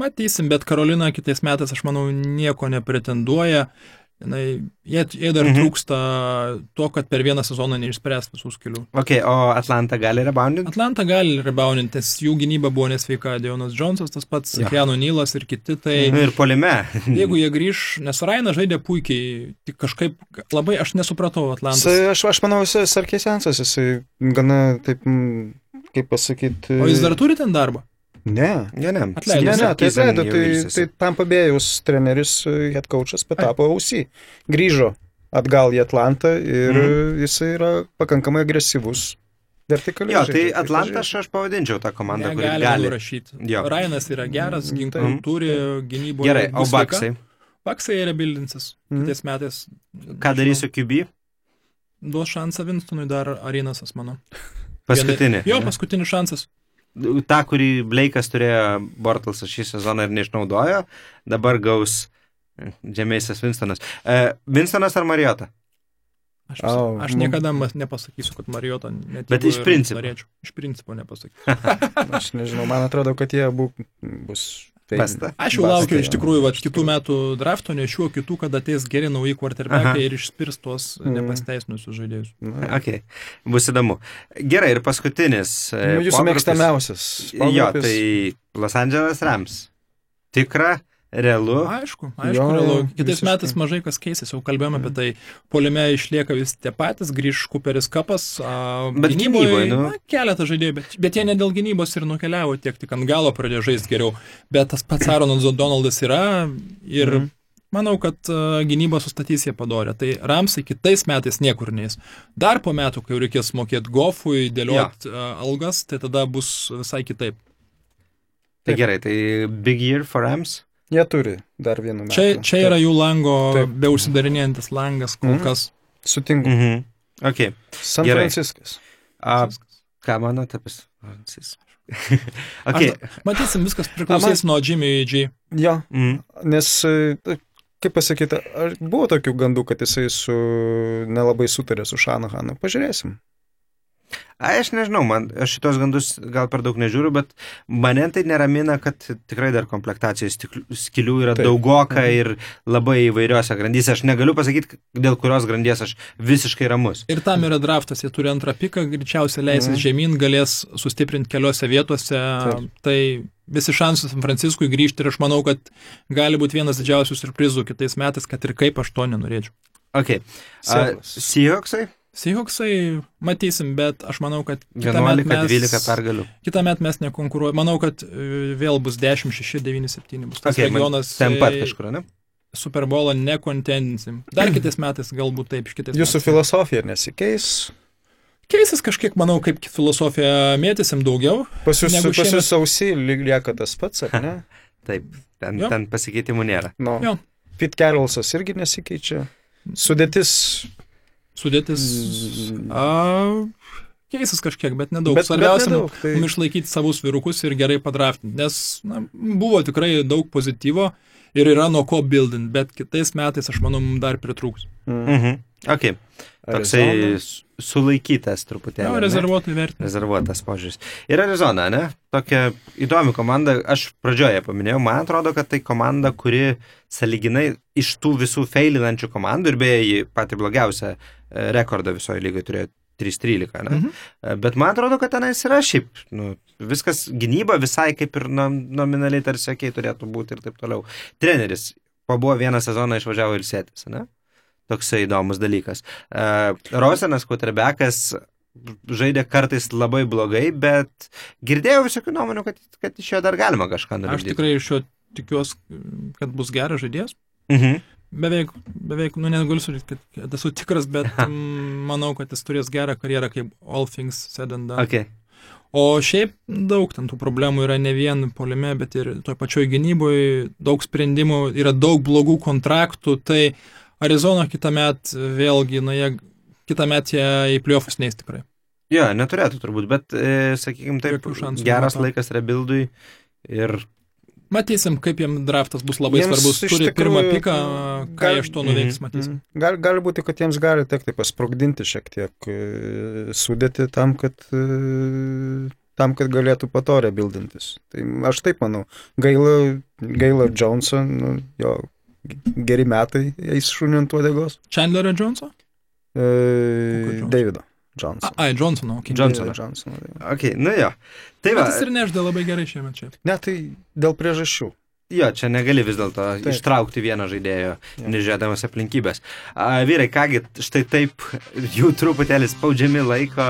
Matysim, bet Karolina kitais metais, aš manau, nieko nepretenduoja. Jinai, jie, jie dar Mhm. mhm. trūksta to, kad per vieną sezoną neišspręs visų skilių. Ok, o Atlanta gali reboundinti? Atlanta gali reboundinti, nes jų gynyba buvo nesveika. Dionas Jonesas, tas pats. Keanu Nylas ir kiti. Tai Ir polime. jeigu jie grįž, nes Rainas žaidė puikiai, tik kažkaip labai aš nesupratau Atlantos. Aš, aš manau, jisai Sarkėsensas, jisai gana taip, kaip pasakyti. O jis dar turi ten darbą? Ne. Ne, ne. Atleido. Ne, ne, tai atleido, tai, tai tam pabėjus treneris, head coachas patapo ausį. Grįžo atgal į Atlantą ir Mhm. jisai yra pakankamai agresyvus. Vertikaliai. Jo, tai Atlantą aš, aš pavadinčiau tą komandą, kuri Negalima gali. nurašyti. Jo. Rainas yra geras, ginklų Mhm. turi, gynyboje. Gerai, o. Baksai? Baksai rebildinsis. Mhm. Kitais metais. Ką darysiu QB? Duos šansą Winstonui dar Arinasas, manau. Paskutinį. Jo, paskutinis šansas. Tą, kurį Bleikas turėjo Bortalsas šį sezoną ir neišnaudojo, dabar gaus Džemėsas Winstonas. E, Winstonas ar Marijota? Aš, Au, aš mum- niekada nepasakysiu, kad Marijota net. Bet iš principo. Norėčiau. Iš principo nepasakysiu. Aš nežinau, man atrodo, kad jie abu bus. Tai- Basta. Aš jau laukiu iš jo. tikrųjų va, kitų metų drafto, ne šiuo kitų, kad ateis geri nauji quarterbackai ir išspirs tuos Mhm. nepasteisinusius žaidėjus. Na, Ok, bus įdomu. Gerai, ir paskutinis. e, nu, jūsų mėgstamiausias. Jo, tai Los Angeles Rams. Tikra, realu. Aišku, aišku, Jo, realu. Kitais visiškai. metais mažai kas keisis, jau kalbėjome apie tai. Polime išlieka vis tie patys, grįž Cooperis Kapas. a, Bet gynyboj, gynyboj, nu. na, Keletą žaidėjų, bet, bet jie ne dėl gynybos ir nukeliavo tiek, tik ant galo pradėjo žaisti geriau. Bet tas pats Aaronas Donaldas yra ir Mhm. manau, kad a, gynybą sustatys jie padorę. Tai Ramsai kitais metais niekur neis. Dar po metų, kai reikės mokėti Gofui, dėlioti algas, tai tada bus visai kitaip. Tai gerai, tai Big Year for Rams. Jie turi dar vieną metą. Čia, čia yra jų lango, Taip. be užsidarinėjantis langas kol Mhm. kas. Sutinku. Mhm. Ok. San Gerai. Franciskas. A, ką manote apie Francis? ok. Aš- Matysim, viskas priklausys nuo Jimmy G. Jo, Mm. nes, e, kaip pasakyti, ar buvo tokių gandų, kad jisai su nelabai sutarė su Šanahanu. Pažiūrėsim. A, aš nežinau, man, aš šitos gandus gal per daug nežiūriu, bet mane tai neramina, kad tikrai dar komplektacijos skilių yra Taip. daugoka Mhm. ir labai įvairiose grandyse. Aš negaliu pasakyti, dėl kurios grandies aš visiškai ramus. Ir tam yra draftas, jie turi antrą piką, greičiausiai leisis Mhm. žemyn, galės sustiprinti keliose vietose. Taip. Tai visi šansai San Franciskui grįžti ir aš manau, kad gali būti vienas didžiausių surprizų kitais metais, kad ir kaip aš to nenorėčiau. Ok. Seahawksai? Seahawksai matysim, bet aš manau, kad kitąmet 11-12 mes, pergalių. kitąmet mes nekonkuruojame. Manau, kad e, vėl bus 10, 6, 9, 7. Bus tas Okay, regionas. Ten pat e, kažkur, ne? Super Bowlą nekontendinsim. Dar kitais metais galbūt taip, iš kitais Jūsų metais. filosofija nesikeis. Keisis kažkiek, manau, kaip filosofija mėtysim daugiau. Pas jūs, pas jūs lyg lieka tas pats, ar ne? Taip, ten, Jo. ten pasikeitimų nėra. No. Jo. Pete Carrollsas irgi nesikeičia. Sudėtis. Sudėtis. Mm. A, keisis kažkiek, bet nedaug. Bet, bet Svarbiausia, nedaug, tai... išlaikyti savus virukus ir gerai padraftinti, nes na, buvo tikrai daug pozityvo ir yra nuo ko buildint, bet kitais metais, aš manau, mums dar pritrūks. Mhm. Ok. Toksai Arizona. sulaikytas truputėlį. Jo, ne? rezervuotojų vertinti. Rezervuotas požiūris. Ir Arizona, ne? Tokia įdomi komanda. Aš pradžioje paminėjau, man atrodo, kad tai komanda, kuri saliginai iš tų visų feilinančių komandų ir beje, ji pati blogiausia rekordą visoje lygoje turėjo 3-13, ne? Mhm. E, Bet man atrodo, kad tenais yra šiaip, nu, viskas gynyba visai kaip ir nom, nominaliai tarsi sakiai turėtų būti ir taip toliau. Treneris pabuvo vieną sezoną išvažiavo ir sėtis, ne? Toksai įdomus dalykas. Uh, Rosenas, quarterbackas, žaidė kartais labai blogai, bet girdėjau visokių nuomonių, kad, kad iš jo dar galima kažką Aš nuveikti. tikrai iš jo tikiuosi, kad bus geras žaidėjas. Mhm. Beveik, beveik, nu negaliu sakyti, kad, kad esu tikras, bet manau, kad jis turės gerą karjerą kaip All Things Said and Done. Okay. O šiaip daug ten tų problemų yra ne vien polime, bet ir toj pačioj gynyboje, daug sprendimų, yra daug blogų kontraktų, tai Arizona kitą metą vėlgi, na, jie kitą metą jie į pliofus neis tikrai. Jo, neturėtų turbūt, bet, e, sakykime, taip, geras laikas rebuildui ir Matysim, kaip jiem draftas bus labai Jiems svarbus. Turi tikrųjų, pirmą piką, ką gal- jie iš to nuveiks, Mhm. matysim. Gal, gali būti, kad jiems gali tekti pasprogdinti šiek tiek e, sudėti tam, kad e, tam, kad galėtų po to rebildintis. Tai aš taip manau. Gaila, gaila Johnson, nu, jo geri metai eis šunint uodegos. Chandlerio Johnso? E, Johnson? Davido Johnson. ai, Johnsono, okay. Johnsono. Davido Johnsono. taip. Ok, nu jo. Tai va, Bet jis ir nežda labai gerai šiemet čia. Ne, tai dėl priežasčių. Jo, čia negali vis dėlto ištraukti vieno žaidėjo, Jo. nežiūrėdamas aplinkybės. A, vyrai, kągi, štai taip jų truputėlį spaudžiami laiko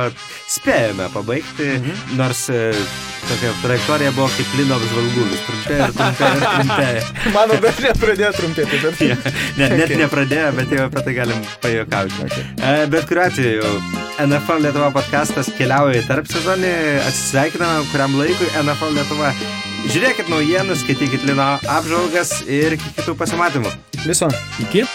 spėjome pabaigti, Mhm. nors e, tokia trajektorija buvo kaip lino apžvalgų, vis trumpėjo ir trumpėjo ir trumpėjo. Mano dar nepradėjo trumpėti, bet... Ja, ne, net Okay. nepradėjo, bet jau apie tai galim pajokauti. Okay. E, Bet kuriuo atveju, NFL Lietuva podcastas keliauja į tarp sezonį, atsisveikiname kuriam laikui NFL Lietuva. Žiūrėkit naujienus, skaitykit Lino apžvalgas ir kitų pasimatymų. Viso. Iki.